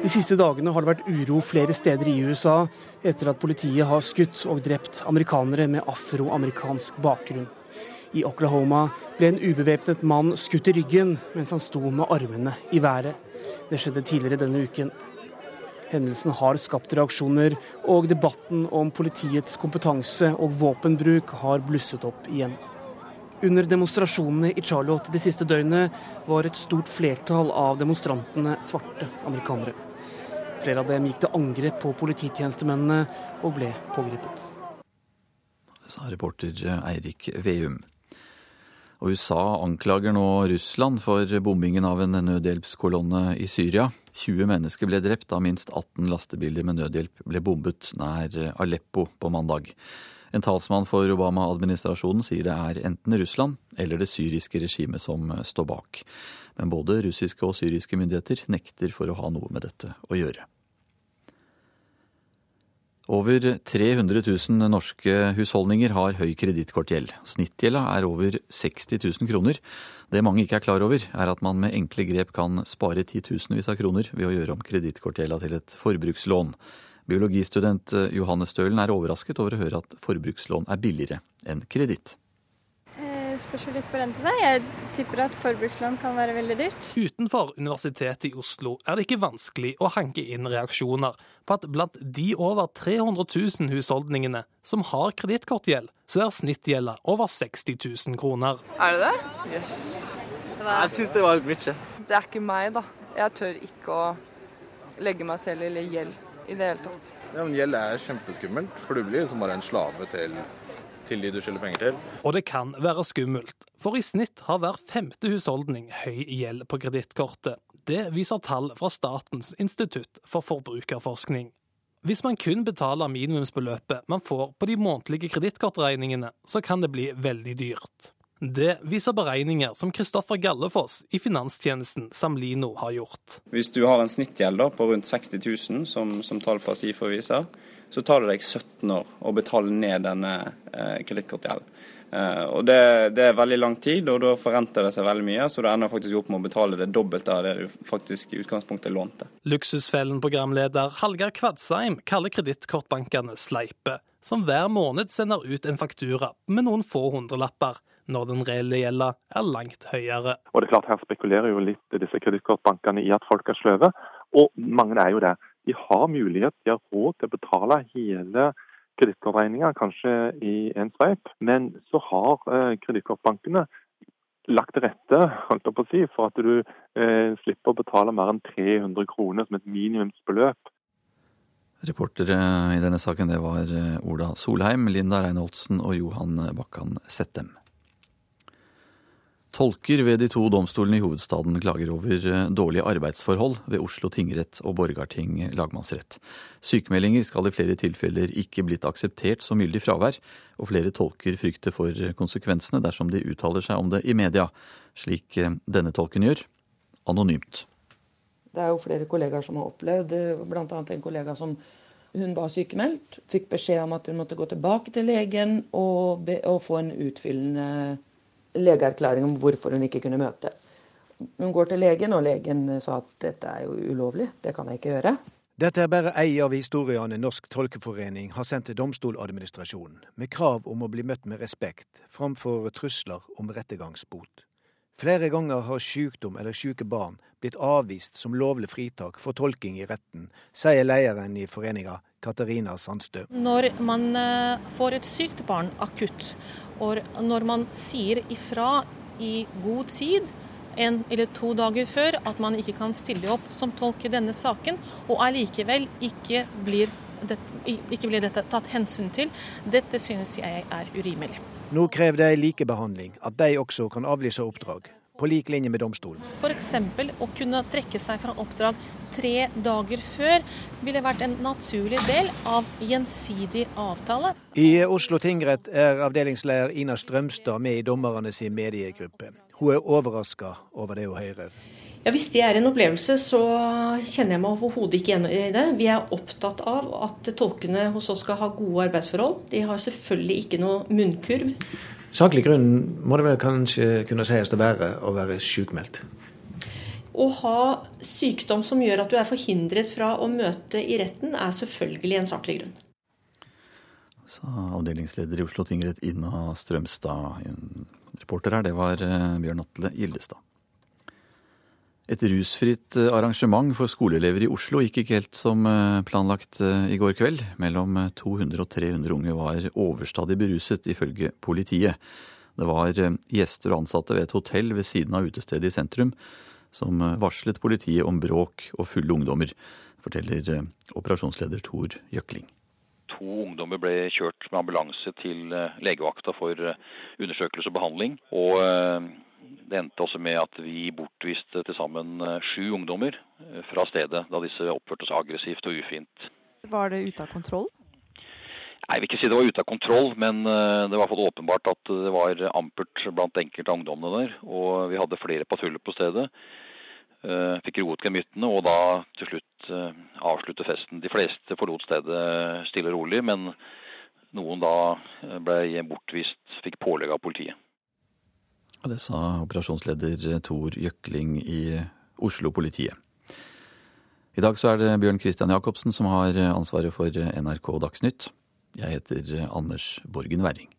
De siste dagene har det vært uro flere steder i USA etter at politiet har skutt og drept amerikanere med afroamerikansk bakgrunn. I Oklahoma ble en ubevæpnet mann skutt i ryggen mens han sto med armene i været. Det skjedde tidligere denne uken. Hendelsen har skapt reaksjoner, og debatten om politiets kompetanse og våpenbruk har blusset opp igjen. Under demonstrasjonene i Charlotte de siste døgnene var et stort flertall av demonstrantene svarte amerikanere. Flere av dem gikk til angrep på polititjenestemennene og ble pågrepet. Det sa reporter Eirik Veum. Og USA anklager nå Russland for bombingen av en nødhjelpskolonne i Syria. 20 mennesker ble drept da minst 18 lastebiler med nødhjelp ble bombet nær Aleppo på mandag. En talsmann for Obama-administrasjonen sier det er enten Russland eller det syriske regimet som står bak. Men både russiske og syriske myndigheter nekter for å ha noe med dette å gjøre. Over 300 000 norske husholdninger har høy kredittkortgjeld. Snittgjelda er over 60 000 kroner. Det mange ikke er klar over, er at man med enkle grep kan spare titusenvis av kroner ved å gjøre om kredittkortgjelda til et forbrukslån. Biologistudent Johanne Stølen er overrasket over å høre at forbrukslån er billigere enn kreditt spørs jo litt på rentene. Jeg tipper at forbrukslån kan være veldig dyrt. Utenfor Universitetet i Oslo er det ikke vanskelig å hanke inn reaksjoner på at blant de over 300 000 husholdningene som har kredittkortgjeld, så er snittgjelda over 60 000 kroner. Er det det? Jøss. Yes. Jeg syns det var litt mye. Det er ikke meg, da. Jeg tør ikke å legge meg selv i gjeld i det hele tatt. Ja, men Gjeld er kjempeskummelt, for du blir som bare en slave til til de du skylder penger til. Og det kan være skummelt, for i snitt har hver femte husholdning høy gjeld på kredittkortet. Det viser tall fra Statens institutt for forbrukerforskning. Hvis man kun betaler minimumsbeløpet man får på de månedlige kredittkortregningene, så kan det bli veldig dyrt. Det viser beregninger som Kristoffer Gallefoss i finanstjenesten Samlino har gjort. Hvis du har en snittgjeld på rundt 60 000, som, som tall fra SIFO viser, så tar det deg 17 år å betale ned denne eh, kredittkortgjelden. Eh, og det, det, er veldig lang tid, og da forrenter det seg veldig mye. Så du ender faktisk opp med å betale det dobbelte av det du faktisk i utgangspunktet lånte. Luksusfellen-programleder Hallgeir Kvadsheim kaller kredittkortbankene sleipe, som hver måned sender ut en faktura med noen få hundrelapper når den reelle gjelda er langt høyere. Og det er klart Her spekulerer jo litt disse kredittkortbankene i at folk er sløve, og mange er jo det de har mulighet, de har råd til å betale hele kredittkortregninga, kanskje i en sveip. Men så har eh, kredittkortbankene lagt til rette holdt på å si, for at du eh, slipper å betale mer enn 300 kroner som et minimumsbeløp. Reportere i denne saken det var eh, Ola Solheim, Linda Reinholdsen og Johan Bakkan Settem. Tolker ved de to domstolene i hovedstaden klager over eh, dårlige arbeidsforhold ved Oslo tingrett og Borgarting lagmannsrett. Sykemeldinger skal i flere tilfeller ikke blitt akseptert som gyldig fravær, og flere tolker frykter for konsekvensene dersom de uttaler seg om det i media, slik eh, denne tolken gjør, anonymt. Det er jo flere kollegaer som har opplevd, bl.a. en kollega som hun var sykemeldt, fikk beskjed om at hun måtte gå tilbake til legen og, be, og få en utfyllende legeerklæring om hvorfor hun ikke kunne møte. Hun går til legen, og legen sa at dette er jo ulovlig, det kan jeg ikke gjøre. Dette er bare ei av historiene Norsk tolkeforening har sendt til Domstoladministrasjonen, med krav om å bli møtt med respekt, framfor trusler om rettergangsbot. Flere ganger har sykdom eller syke barn blitt avvist som lovlig fritak for tolking i retten, sier lederen i foreninga, Katarina Sandstø. Når man eh, får et sykt barn akutt, og når man sier ifra i god tid, en eller to dager før, at man ikke kan stille opp som tolk i denne saken, og allikevel ikke blir, dette, ikke blir dette tatt hensyn til, dette synes jeg er urimelig. Nå krever de likebehandling, at de også kan avlyse oppdrag, på lik linje med domstolen. F.eks. å kunne trekke seg fra oppdrag tre dager før ville vært en naturlig del av gjensidig avtale. I Oslo tingrett er avdelingsleder Ina Strømstad med i dommerne sin mediegruppe. Hun er overraska over det hun hører. Ja, Hvis det er en opplevelse, så kjenner jeg meg overhodet ikke igjen i det. Vi er opptatt av at tolkene hos oss skal ha gode arbeidsforhold. De har selvfølgelig ikke noe munnkurv. Saklig grunn må det vel kanskje kunne sies å være å være sykmeldt? Å ha sykdom som gjør at du er forhindret fra å møte i retten, er selvfølgelig en saklig grunn. Sa avdelingsleder i Oslo tingrett Ina Strømstad. Reporter her, det var eh, Bjørn Atle Gildestad. Et rusfritt eh, arrangement for skoleelever i Oslo gikk ikke helt som eh, planlagt eh, i går kveld. Mellom 200 og 300 unge var overstadig beruset, ifølge politiet. Det var gjester og ansatte ved et hotell ved siden av utestedet i sentrum som varslet politiet om bråk og fulle ungdommer, forteller operasjonsleder Tor Jøkling. To ungdommer ble kjørt med ambulanse til legevakta for undersøkelse og behandling. og det endte også med at vi bortviste til sammen eh, sju ungdommer eh, fra stedet, da disse oppførte seg aggressivt og ufint. Var det ute av kontroll? Nei, Jeg vil ikke si det var ute av kontroll, men eh, det var åpenbart at det var ampert blant enkelte av ungdommene der. Og vi hadde flere patruljer på stedet. Fikk roet gemyttene og da til slutt avslutte festen. De fleste forlot stedet stille og rolig, men noen da ble bortvist, fikk pålegg av politiet. Og det sa operasjonsleder Tor Jøkling i Oslo-politiet. I dag så er det Bjørn Christian Jacobsen som har ansvaret for NRK Dagsnytt. Jeg heter Anders Borgen Werring.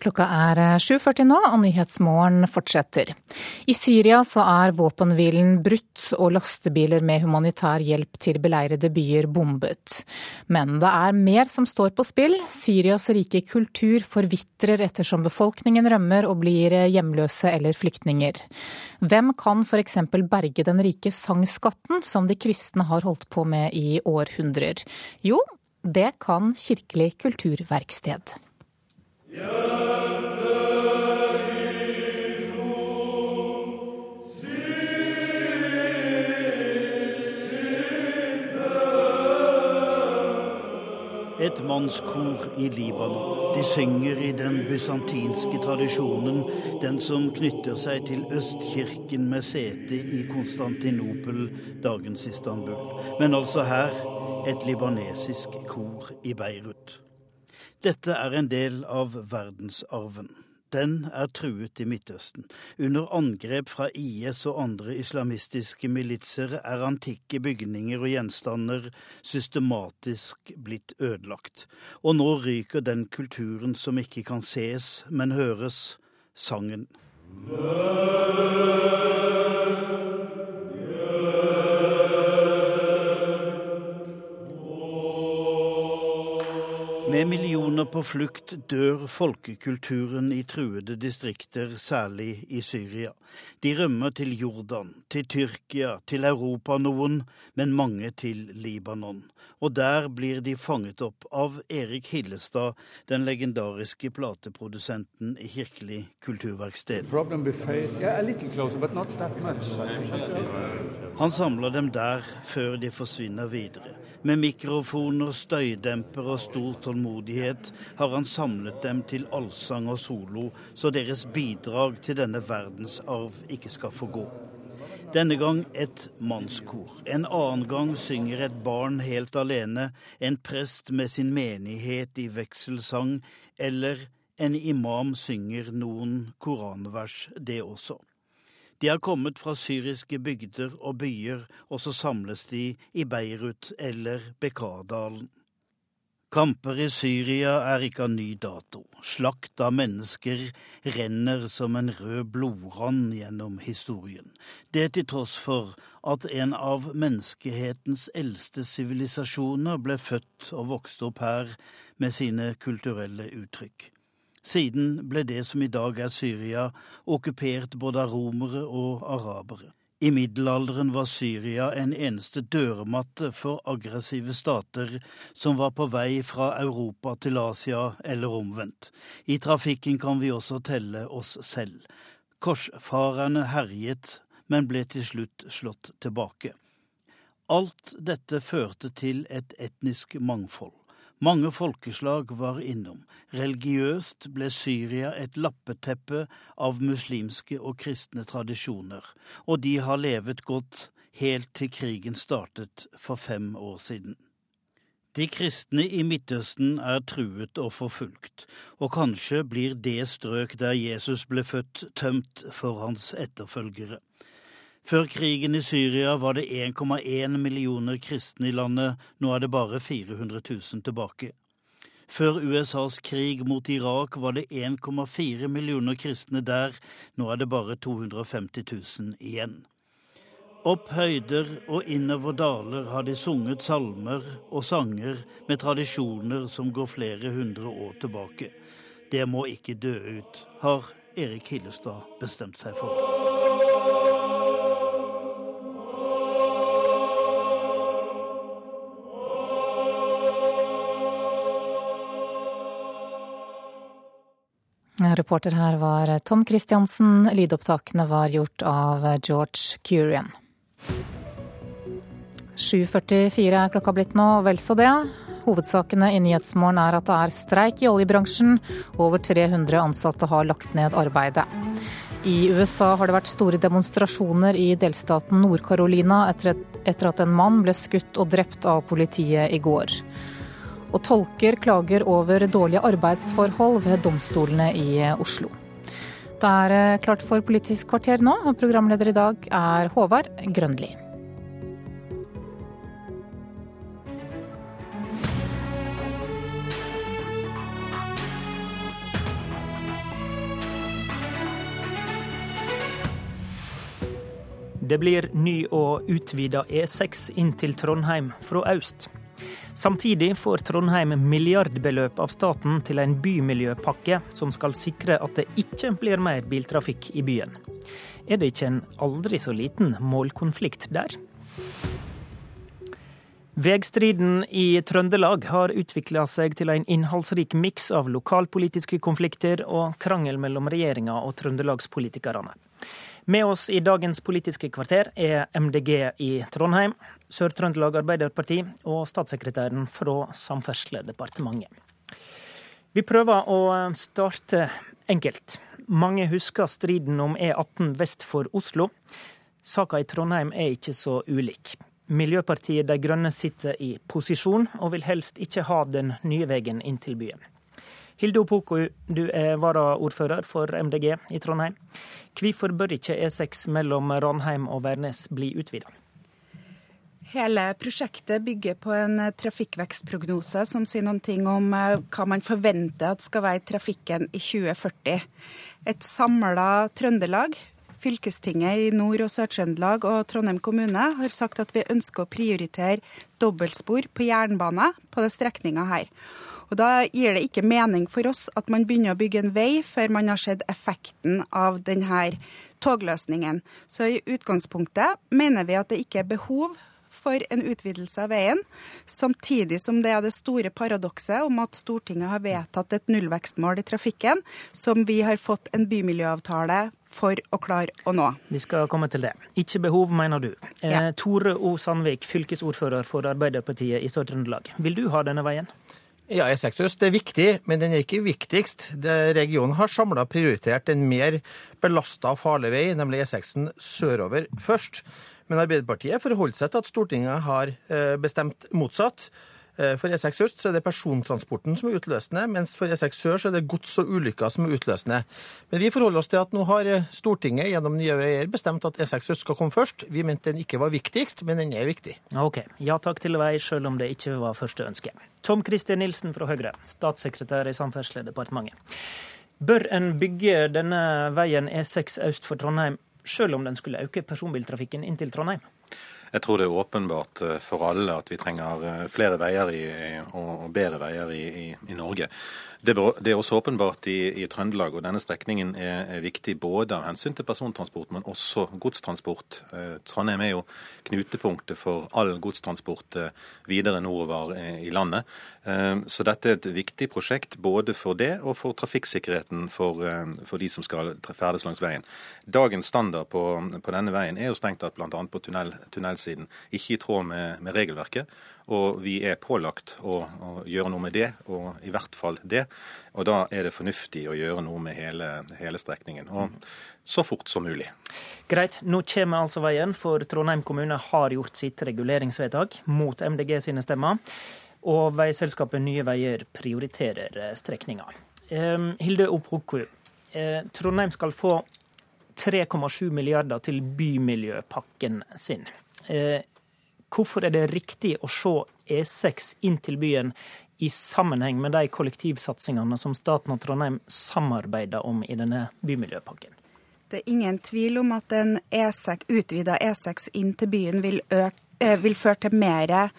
Klokka er 7.40 nå, og Nyhetsmorgen fortsetter. I Syria så er våpenhvilen brutt og lastebiler med humanitær hjelp til beleirede byer bombet. Men det er mer som står på spill. Syrias rike kultur forvitrer ettersom befolkningen rømmer og blir hjemløse eller flyktninger. Hvem kan f.eks. berge den rike sangskatten som de kristne har holdt på med i århundrer? Jo, det kan Kirkelig kulturverksted. Et mannskor i Libanon. De synger i den bysantinske tradisjonen, den som knytter seg til Østkirken med sete i Konstantinopel, dagens Istanbul. Men altså her et libanesisk kor i Beirut. Dette er en del av verdensarven. Den er truet i Midtøsten. Under angrep fra IS og andre islamistiske militser er antikke bygninger og gjenstander systematisk blitt ødelagt. Og nå ryker den kulturen som ikke kan ses, men høres, sangen. Med millioner på flukt dør folkekulturen i truede distrikter, særlig i Syria. De rømmer til Jordan, til Tyrkia, til Europa noen, men mange til Libanon. Og der blir de fanget opp av Erik Hillestad, den legendariske plateprodusenten i Kirkelig kulturverksted. Han samler dem der før de forsvinner videre. Med mikrofoner, støydemper og stor tålmodighet har han samlet dem til allsang og solo, så deres bidrag til denne verdensarv ikke skal få gå. Denne gang et mannskor. En annen gang synger et barn helt alene, en prest med sin menighet i vekselsang, eller en imam synger noen koranvers, det også. De har kommet fra syriske bygder og byer, og så samles de i Beirut eller Bekardalen. Kamper i Syria er ikke av ny dato. Slakt av mennesker renner som en rød blodrand gjennom historien. Det til tross for at en av menneskehetens eldste sivilisasjoner ble født og vokste opp her med sine kulturelle uttrykk. Siden ble det som i dag er Syria, okkupert både av romere og arabere. I middelalderen var Syria en eneste dørmatte for aggressive stater som var på vei fra Europa til Asia, eller omvendt. I trafikken kan vi også telle oss selv. Korsfarerne herjet, men ble til slutt slått tilbake. Alt dette førte til et etnisk mangfold. Mange folkeslag var innom. Religiøst ble Syria et lappeteppe av muslimske og kristne tradisjoner, og de har levet godt helt til krigen startet for fem år siden. De kristne i Midtøsten er truet og forfulgt, og kanskje blir det strøk der Jesus ble født, tømt for hans etterfølgere. Før krigen i Syria var det 1,1 millioner kristne i landet, nå er det bare 400 000 tilbake. Før USAs krig mot Irak var det 1,4 millioner kristne der, nå er det bare 250 000 igjen. Opp høyder og innover daler har de sunget salmer og sanger med tradisjoner som går flere hundre år tilbake. Det må ikke dø ut, har Erik Hillestad bestemt seg for. Reporter her var Tom Christiansen. Lydopptakene var gjort av George Curian. 7.44 er klokka blitt nå, vel så det. Hovedsakene i Nyhetsmorgen er at det er streik i oljebransjen. Over 300 ansatte har lagt ned arbeidet. I USA har det vært store demonstrasjoner i delstaten Nord-Carolina etter, etter at en mann ble skutt og drept av politiet i går. Og tolker klager over dårlige arbeidsforhold ved domstolene i Oslo. Det er eh, klart for Politisk kvarter nå, og programleder i dag er Håvard Grønli. Det blir ny og utvida E6 inn til Trondheim fra øst. Samtidig får Trondheim milliardbeløp av staten til en bymiljøpakke som skal sikre at det ikke blir mer biltrafikk i byen. Er det ikke en aldri så liten målkonflikt der? Vegstriden i Trøndelag har utvikla seg til en innholdsrik miks av lokalpolitiske konflikter og krangel mellom regjeringa og trøndelagspolitikerne. Med oss i dagens Politiske kvarter er MDG i Trondheim, Sør-Trøndelag Arbeiderparti og statssekretæren fra Samferdselsdepartementet. Vi prøver å starte enkelt. Mange husker striden om E18 vest for Oslo. Saka i Trondheim er ikke så ulik. Miljøpartiet De Grønne sitter i posisjon, og vil helst ikke ha den nye veien inn til byen. Hilde Opoku, du er varaordfører for MDG i Trondheim. Hvorfor bør ikke E6 mellom Ranheim og Værnes bli utvida? Hele prosjektet bygger på en trafikkvekstprognose som sier noen ting om eh, hva man forventer at skal være trafikken i 2040. Et samla Trøndelag, fylkestinget i Nord- og Sør-Trøndelag og Trondheim kommune har sagt at vi ønsker å prioritere dobbeltspor på jernbane på denne strekninga her. Og Da gir det ikke mening for oss at man begynner å bygge en vei før man har sett effekten av denne togløsningen. Så i utgangspunktet mener vi at det ikke er behov for en utvidelse av veien, samtidig som det er det store paradokset om at Stortinget har vedtatt et nullvekstmål i trafikken, som vi har fått en bymiljøavtale for å klare å nå. Vi skal komme til det. Ikke behov, mener du. Eh, ja. Tore O. Sandvik, fylkesordfører for Arbeiderpartiet i Sør-Trøndelag. Vil du ha denne veien? Ja, E6 øst er viktig, men den er ikke viktigst. Det, regionen har samla prioritert en mer belasta farlig vei, nemlig E6 sørover, først. Men Arbeiderpartiet forholder seg til at Stortinget har eh, bestemt motsatt. Eh, for E6 øst er det persontransporten som er utløsende, mens for E6 sør er det gods og ulykker som er utløsende. Men vi forholder oss til at nå har eh, Stortinget gjennom Nye Veier bestemt at E6 øst skal komme først. Vi mente den ikke var viktigst, men den er viktig. Ok. Ja takk til vei, selv om det ikke var første ønske. Tom Kristin Nilsen fra Høyre, statssekretær i Samferdselsdepartementet. Bør en bygge denne veien E6 øst for Trondheim selv om den skulle øke personbiltrafikken inn til Trondheim? Jeg tror det er åpenbart eh, for alle at vi trenger eh, flere veier i, og bedre veier i, i, i Norge. Det er også åpenbart i, Trøndelag, og denne strekningen er, er, viktig både av hensyn til persontransport, men også godstransport. Eh, Trondheim er jo knutepunktet for all godstransport videre nordover i landet. Så dette er et viktig prosjekt både for det og for trafikksikkerheten for, for de som skal ferdes langs veien. Dagens standard på, på denne veien er jo strengt tatt bl.a. på tunnel, tunnelsiden ikke i tråd med, med regelverket. Og vi er pålagt å, å, gjøre noe med det, og i hvert fall det. Og da er det fornuftig å gjøre noe med hele, hele strekningen. Og så fort som mulig. Greit. Nå kommer altså veien, for Trondheim kommune har gjort sitt reguleringsvedtak mot MDG sine stemmer. Og veiselskapet Nye Veier prioriterer eh, strekninga. Hilde Opoku, eh, Trondheim skal få 3,7 milliarder til bymiljøpakken sin. Eh, Hvorfor er det riktig å se E6 inn til byen i sammenheng med de kollektivsatsingene som staten og Trondheim samarbeider om i denne bymiljøpakken? Det er ingen tvil om at en E6, utvida E6 inn til byen vil, øke, vil føre til mer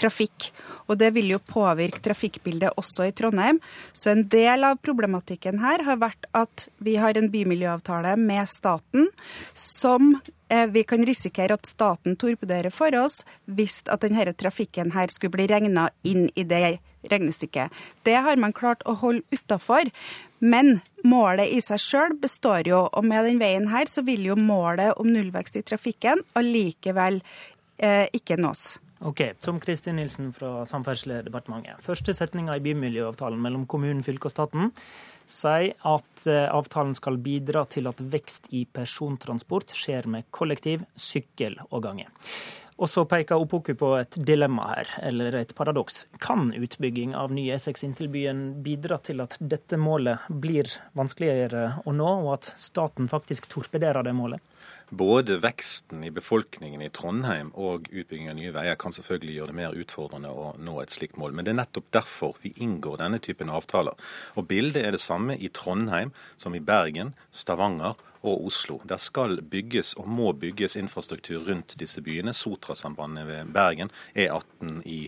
trafikk. Og det vil jo påvirke trafikkbildet også i Trondheim. Så en del av problematikken her har vært at vi har en bymiljøavtale med staten som Eh, vi kan risikere at staten torpederer for oss hvis at denne trafikken her skulle bli regna inn i det regnestykket. Det har man klart å holde utafor. Men målet i seg sjøl består jo, og med den veien her så vil jo målet om nullvekst i trafikken allikevel eh, ikke nås. Ok, Tom Kristin Nilsen fra Samferdselsdepartementet. Første setninga i bymiljøavtalen mellom kommunen, fylket og staten sier at eh, avtalen skal bidra til at vekst i persontransport skjer med kollektiv, sykkel og gange. Og så peker Opoku på et dilemma her, eller et paradoks. Kan utbygging av ny E6 inn byen bidra til at dette målet blir vanskeligere å nå, og at staten faktisk torpederer det målet? Både veksten i befolkningen i Trondheim og utbygging av nye veier kan selvfølgelig gjøre det mer utfordrende å nå et slikt mål. Men det er nettopp derfor vi inngår denne typen avtaler. Og Bildet er det samme i Trondheim som i Bergen, Stavanger og Oslo. Der skal bygges og må bygges infrastruktur rundt disse byene. Sotrasambandet ved Bergen, E18 i,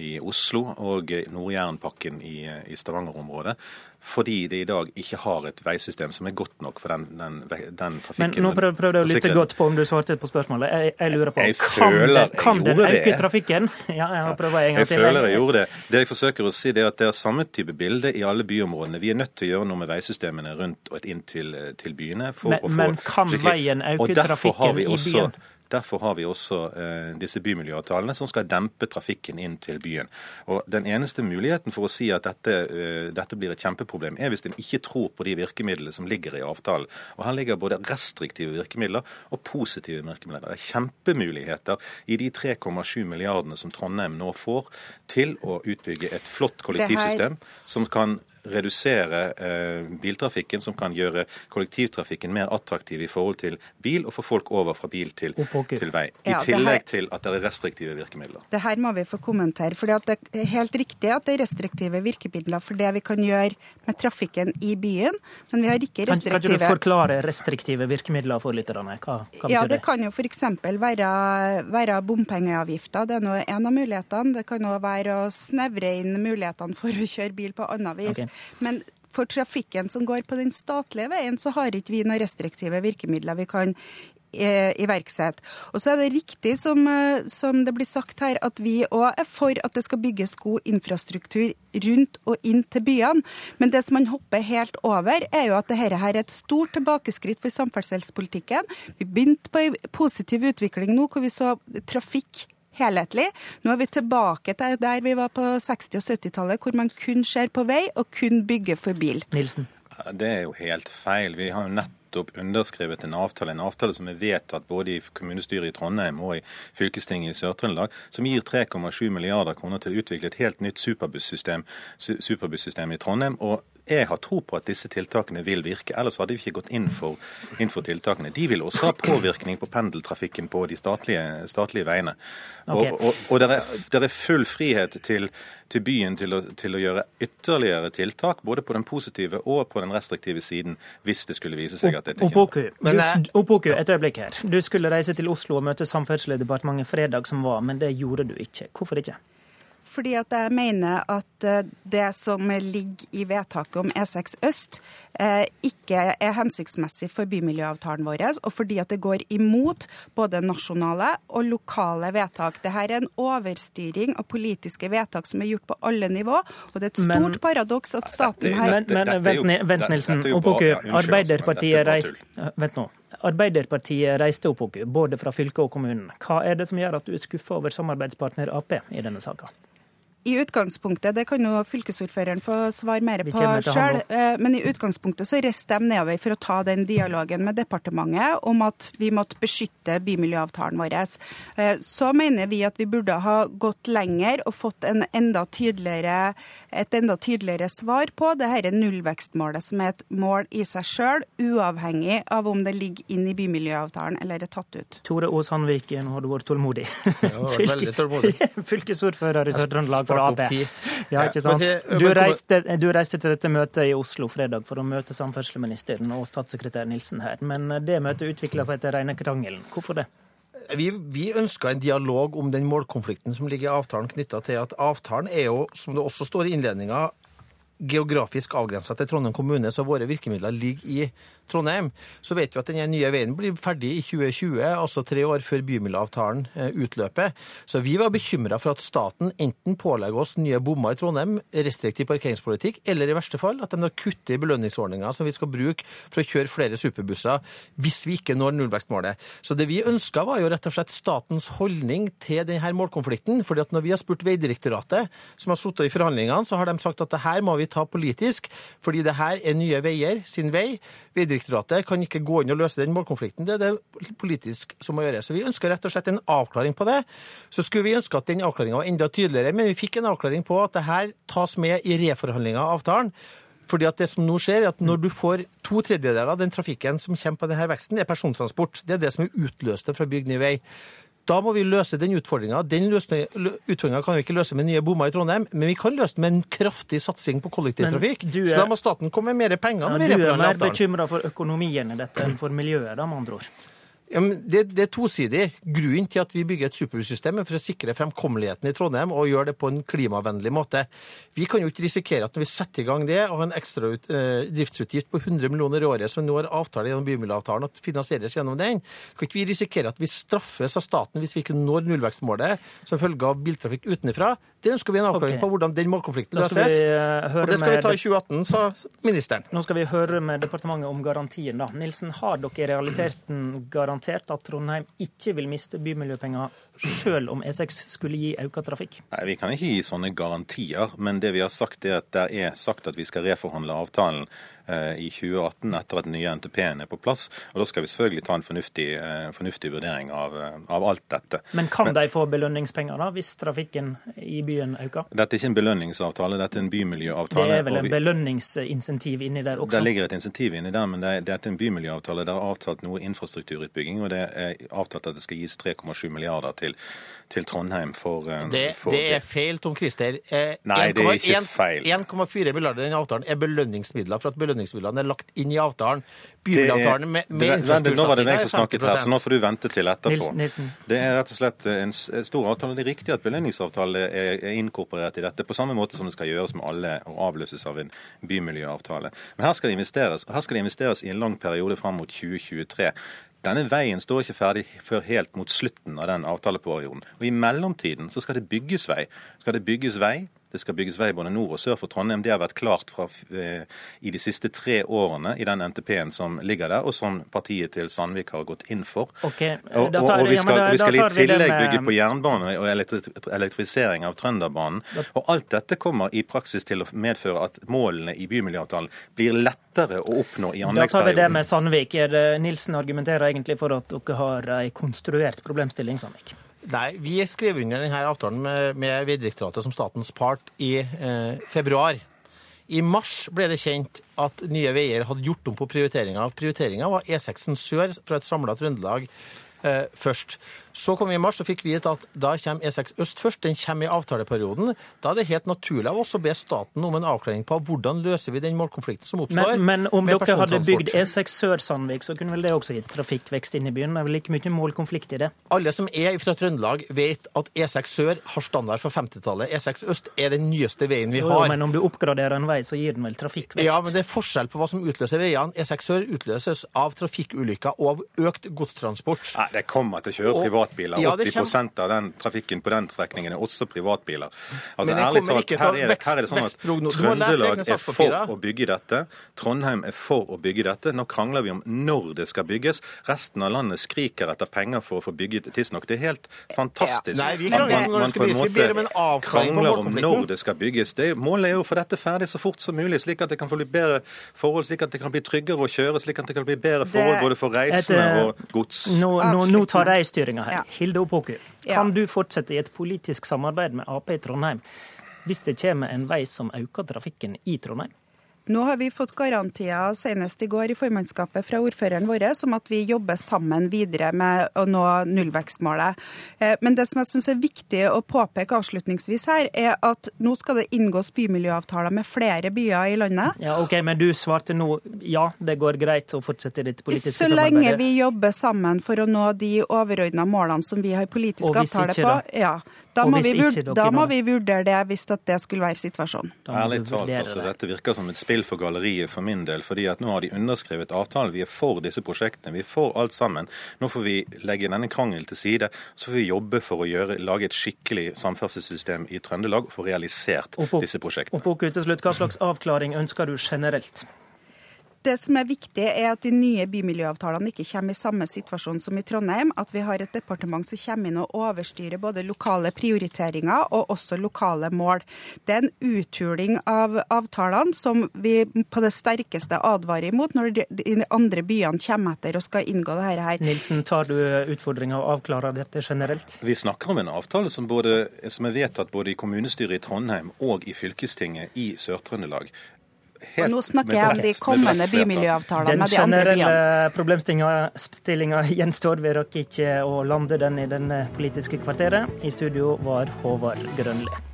i Oslo og Nord-Jærenpakken i, i Stavanger-området fordi de i dag ikke har et veisystem som er godt nok for den, den, den trafikken. Men nå prøvde prøv jeg å lytte godt på om du svarte på spørsmålet. Jeg, jeg lurer på, jeg kan, det, kan den øke trafikken? (laughs) Ja, jeg prøver en gang til. Jeg føler jeg gjorde det. Det jeg forsøker å si, det er at det er samme type bilde i alle byområdene. Vi er nødt til å gjøre noe med veisystemene rundt og inn til, til byene. men, men kan veien øke trafikken i byen? Derfor har vi også eh, disse bymiljøavtalene som skal dempe trafikken inn til byen. Og Den eneste muligheten for å si at dette, eh, dette blir et kjempeproblem, er hvis en ikke tror på de virkemidlene som ligger i avtalen. Og Her ligger både restriktive virkemidler og positive virkemidler. Det er kjempemuligheter i de 3,7 milliardene som Trondheim nå får til å utbygge et flott kollektivsystem som kan redusere eh, biltrafikken, som kan gjøre kollektivtrafikken mer attraktiv i forhold til bil, og få folk over fra bil til, til vei. I Ja, tillegg her- til at det er restriktive virkemidler. Det her må vi få kommentere. for Det er helt riktig at det er restriktive virkemidler for det vi kan gjøre med trafikken i byen, men vi har ikke Kan, kan du forklare restriktive virkemidler for lytterne? Hva, hva Ja, betyr det det? kan jo f.eks. være, være bompengeavgifter. Det er nå en av mulighetene. Det kan òg være å snevre inn mulighetene for å kjøre bil på annet vis. Ok. Men for trafikken som går på den statlige veien, så har ikke vi noen restriktive virkemidler vi kan eh, iverksette. Og så er det riktig som, eh, som det blir sagt her, at vi òg er for at det skal bygges god infrastruktur rundt og inn til byene. Men det som man hopper helt over, er jo at dette her er et stort tilbakeskritt for samferdselspolitikken. Vi begynte på en positiv utvikling nå, hvor vi så trafikk helhetlig. Nå er vi tilbake til der vi var på 60- og 70-tallet, hvor man kun ser på vei og kun bygger for bil. Nilsen? Det er jo helt feil. Vi har jo nettopp underskrevet en avtale, en avtale som er vedtatt både i kommunestyret i Trondheim og i fylkestinget i Sør-Trøndelag, som gir 3,7 milliarder kroner til å utvikle et helt nytt superbussystem, superbussystem i Trondheim. og jeg har tro på at disse tiltakene vil virke, ellers hadde vi ikke gått inn for, inn for tiltakene. De vil også ha påvirkning på pendeltrafikken på de statlige, statlige veiene. Okay. Og, og, og det er, det er full frihet til, til byen til å, til å gjøre ytterligere tiltak, både på den positive og på den restriktive siden, hvis det skulle vise seg at dette ikke Opoku, Opoku, et øyeblikk her. Du skulle reise til Oslo og møte Samferdselsdepartementet fredag som var, men det gjorde du ikke. Hvorfor ikke? Fordi at jeg mener at eh, det som ligger i vedtaket om E6 øst, eh, ikke er hensiktsmessig for bymiljøavtalen vår, og fordi at det går imot både nasjonale og lokale vedtak. Dette er en overstyring av politiske vedtak som er gjort på alle nivå, og det er et Men- stort paradoks at staten her Men, men vent, vent Nilsen. Opoku, Arbeiderpartiet reiste Vent nå. Arbeiderpartiet reiste Opoku, både fra fylket og kommunen. Hva er det som gjør at du er skuffa over samarbeidspartner Ap i denne saka? I utgangspunktet, det kan jo fylkesordføreren få svare mer på sjøl, men i utgangspunktet så reiste de nedover for å ta den dialogen med departementet om at vi måtte beskytte bymiljøavtalen vår. Eh, Så mener vi at vi burde ha gått lenger og fått en enda tydeligere, et enda tydeligere svar på det dette nullvekstmålet, som er et mål i seg sjøl, uavhengig av om det ligger inn i bymiljøavtalen eller er tatt ut. Tore Aas nå har du vært tålmodig. Ja, veldig tålmodig. (laughs) Fylkesordfører i Sør-Trøndelag tid. Ja, ikke sant? Du reiste, du reiste til dette møtet i Oslo fredag for å møte samferdselsministeren og statssekretær Nilsen her, men det møtet utvikla seg til rene krangelen. Hvorfor det? Vi, vi ønska en dialog om den målkonflikten som ligger i avtalen, knytta til at avtalen er jo, som det også står i innledninga, geografisk avgrensa til Trondheim kommune, så våre virkemidler ligger i Trondheim. Så vet vi at den nye veien blir ferdig i 2020, altså tre år før bymiljøavtalen eh, utløper. Så vi var bekymra for at staten enten pålegger oss nye bommer i Trondheim, restriktiv parkeringspolitikk, eller i verste fall at de da kutter i belønningsordninga som vi skal bruke for å kjøre flere superbusser hvis vi ikke når nullvekstmålet. Så det vi ønska, var jo rett og slett statens holdning til denne målkonflikten. fordi at når vi har spurt Vegdirektoratet, som har sittet i forhandlingene, så har de sagt at det her må vi ta politisk, fordi det her er Nye Veier sin vei. Vegdirektoratet kan ikke gå inn og løse den målkonflikten. Det er det politisk som må gjøres. Så vi ønsker rett og slett en avklaring på det. Så skulle vi ønske at den avklaringa var enda tydeligere, men vi fikk en avklaring på at det her tas med i reforhandlinga av avtalen. Fordi at det som nå skjer, er at Når du får to tredjedeler av den trafikken som kommer på denne veksten, det er persontransport. Det er det som er utløste fra bygd ny vei. Da må vi løse den utfordringa. Den utfordringa kan vi ikke løse med nye bommer i Trondheim, men vi kan løse den med en kraftig satsing på kollektivtrafikk. Er, Så da må staten komme med mer penger. Ja, når vi du er mer bekymra for økonomien i dette enn for miljøet, da, med andre ord. Ja, det, det er tosidig. Grunnen til at vi bygger et superbussystem er for å sikre fremkommeligheten i Trondheim og gjøre det på en klimavennlig måte. Vi kan jo ikke risikere at når vi setter i gang det og har en ekstra ut, eh, driftsutgift på 100 millioner i året som nå har avtale gjennom bymiljøavtalen og finansieres gjennom den, kan ikke vi risikere at vi straffes av staten hvis vi ikke når nullvekstmålet som følge av biltrafikk utenfra. Det ønsker vi en avklaring okay. på hvordan den målkonflikten løses. eh, og det skal vi ta i 2018, sa ministeren. Nå skal vi høre med departementet om garantien. da. Nilsen, har dere i realiteten garantert at Trondheim ikke vil miste bymiljøpenger selv om E6 skulle gi økt trafikk? Nei, Vi kan ikke gi sånne garantier, men det vi har sagt er at det er sagt at vi skal reforhandle avtalen i 2018 etter at den nye NTP-en er på plass. Og Da skal vi selvfølgelig ta en fornuftig, eh, fornuftig vurdering av, eh, av, alt dette. Men kan Men, de få belønningspenger da, hvis trafikken i byen øker? Dette er ikke en belønningsavtale, dette er en bymiljøavtale. Det er vel en belønningsinsentiv inni der også? Det ligger et insentiv inni der, men det er, det er en bymiljøavtale. Det er avtalt noe infrastrukturutbygging, og det er avtalt at det skal gis 3,7 milliarder til til Trondheim for, eh, det, for det, er feil, Tom Christer. Eh, Nei, 1, det er ikke 1, feil. 1,4 milliarder i den avtalen er belønningsmidler for at belønningsmidlene er lagt inn i avtalen. Bymiljøavtalen med, med det, Nå var det meg som snakket her, så nå får du vente til etterpå. Nilsen. Det er rett og slett en stor avtale. Det er riktig at belønningsavtale er, er inkorporert i dette, på samme måte som det skal gjøres med alle og avløses av en bymiljøavtale. Men her skal det investeres, her skal det investeres i en lang periode fram mot 2023. Denne veien står ikke ferdig før helt mot slutten av den avtaleperioden. Og I mellomtiden så skal det bygges vei. Skal det bygges vei, det skal bygges vei både nord og sør for Trondheim. Det har vært klart fra, eh, i de siste tre årene i den NTP-en som ligger der, og som partiet til Sandvik har gått inn for. Okay, og, og, og, vi skal, vi skal i tillegg bygge på jernbane og elektrifisering av Trønderbanen. Og alt dette kommer i praksis til å medføre at målene i bymiljøavtalen blir lettere å oppnå i anleggsperioden. Da tar vi det med Sandvik. Nilsen argumenterer egentlig for at dere har ei konstruert problemstilling, Sandvik. Nei, vi skrev under denne avtalen med, med Vegdirektoratet som statens part i eh, februar. I mars ble det kjent at Nye Veier hadde gjort om på prioriteringa. Prioriteringa var E6 sør fra et samla Trøndelag eh, først. Så kom vi i mars og fikk vite at da kommer E6 øst først. Den kommer i avtaleperioden. Da er det helt naturlig av oss å be staten om en avklaring på hvordan løser vi den målkonflikten som oppstår. Men, men om dere hadde bygd E6 sør-Sandvik, så kunne vel det også gitt trafikkvekst inn i byen? Det er vel ikke mye målkonflikt i det? Alle som er fra Trøndelag, vet at E6 sør har standard fra 50-tallet. E6 øst er den nyeste veien vi har. Jo, men om du oppgraderer en vei, så gir den vel trafikkvekst? Ja, men det er forskjell på hva som utløser veiene. E6 sør utløses av trafikkulykker og av økt godstransport. Nei, det kommer til å kjøre privat privatbiler. Ja, 80 kommer... av den trafikken på den strekningen er også privatbiler. Altså, ærlig talt, her er, det, her er det sånn at Trøndelag er for å bygge dette. Trondheim er for å bygge dette. Nå krangler vi om når det skal bygges. Resten av landet skriker etter penger for å få bygget tidsnok. Det er helt fantastisk ja. Nei, vi at man, man på en måte krangler om når det skal bygges. Det, målet er jo å få dette ferdig så fort som mulig, slik at det kan få bli bedre forhold, slik at det kan bli tryggere å kjøre, slik at det kan bli bedre forhold både for reisende og gods. Nå, nå, nå tar de styringa her. Hilde Opoku, kan du fortsette i et politisk samarbeid med Ap i Trondheim hvis det kommer en vei som øker trafikken i Trondheim? Nå har vi fått garantier senest i går i formannskapet fra ordføreren vår om at vi jobber sammen videre med å nå nullvekstmålet. Eh, men det som jeg syns er viktig å påpeke avslutningsvis her, er at nå skal det inngås bymiljøavtaler med flere byer i landet. Ja, ok, Men du svarte nå ja, det går greit å fortsette ditt politiske samarbeid? Så lenge vi jobber sammen for å nå de overordna målene som vi har politisk avtale på. Ja, da må, vi, da må vi vurdere det hvis det skulle være situasjonen. Ærlig talt, altså, dette virker som et spill for galleriet for min del. fordi at nå har de underskrevet avtalen. Vi er for disse prosjektene. Vi er for alt sammen. Nå får vi legge denne krangelen til side. Så får vi jobbe for å gjøre, lage et skikkelig samferdselssystem i Trøndelag og få realisert disse prosjektene. Og på til slutt, Hva slags avklaring ønsker du generelt? Det som er viktig, er at de nye bymiljøavtalene ikke kommer i samme situasjon som i Trondheim. At vi har et departement som kommer inn og overstyrer både lokale prioriteringer og også lokale mål. Det er en uthuling av avtalene som vi på det sterkeste advarer imot når de andre byene kommer etter og skal inngå dette her. Nilsen, tar du utfordringa og avklarer dette generelt? Vi snakker om en avtale som, både, som er vedtatt både i kommunestyret i Trondheim og i fylkestinget i Sør-Trøndelag og nå snakker jeg om de kommende bymiljøavtalene med de andre byene. Den generelle problemstillinga (laughs) gjenstår. Vi rakk ikke å lande den i denne politiske kvarteret. I studio var Håvard Grønli.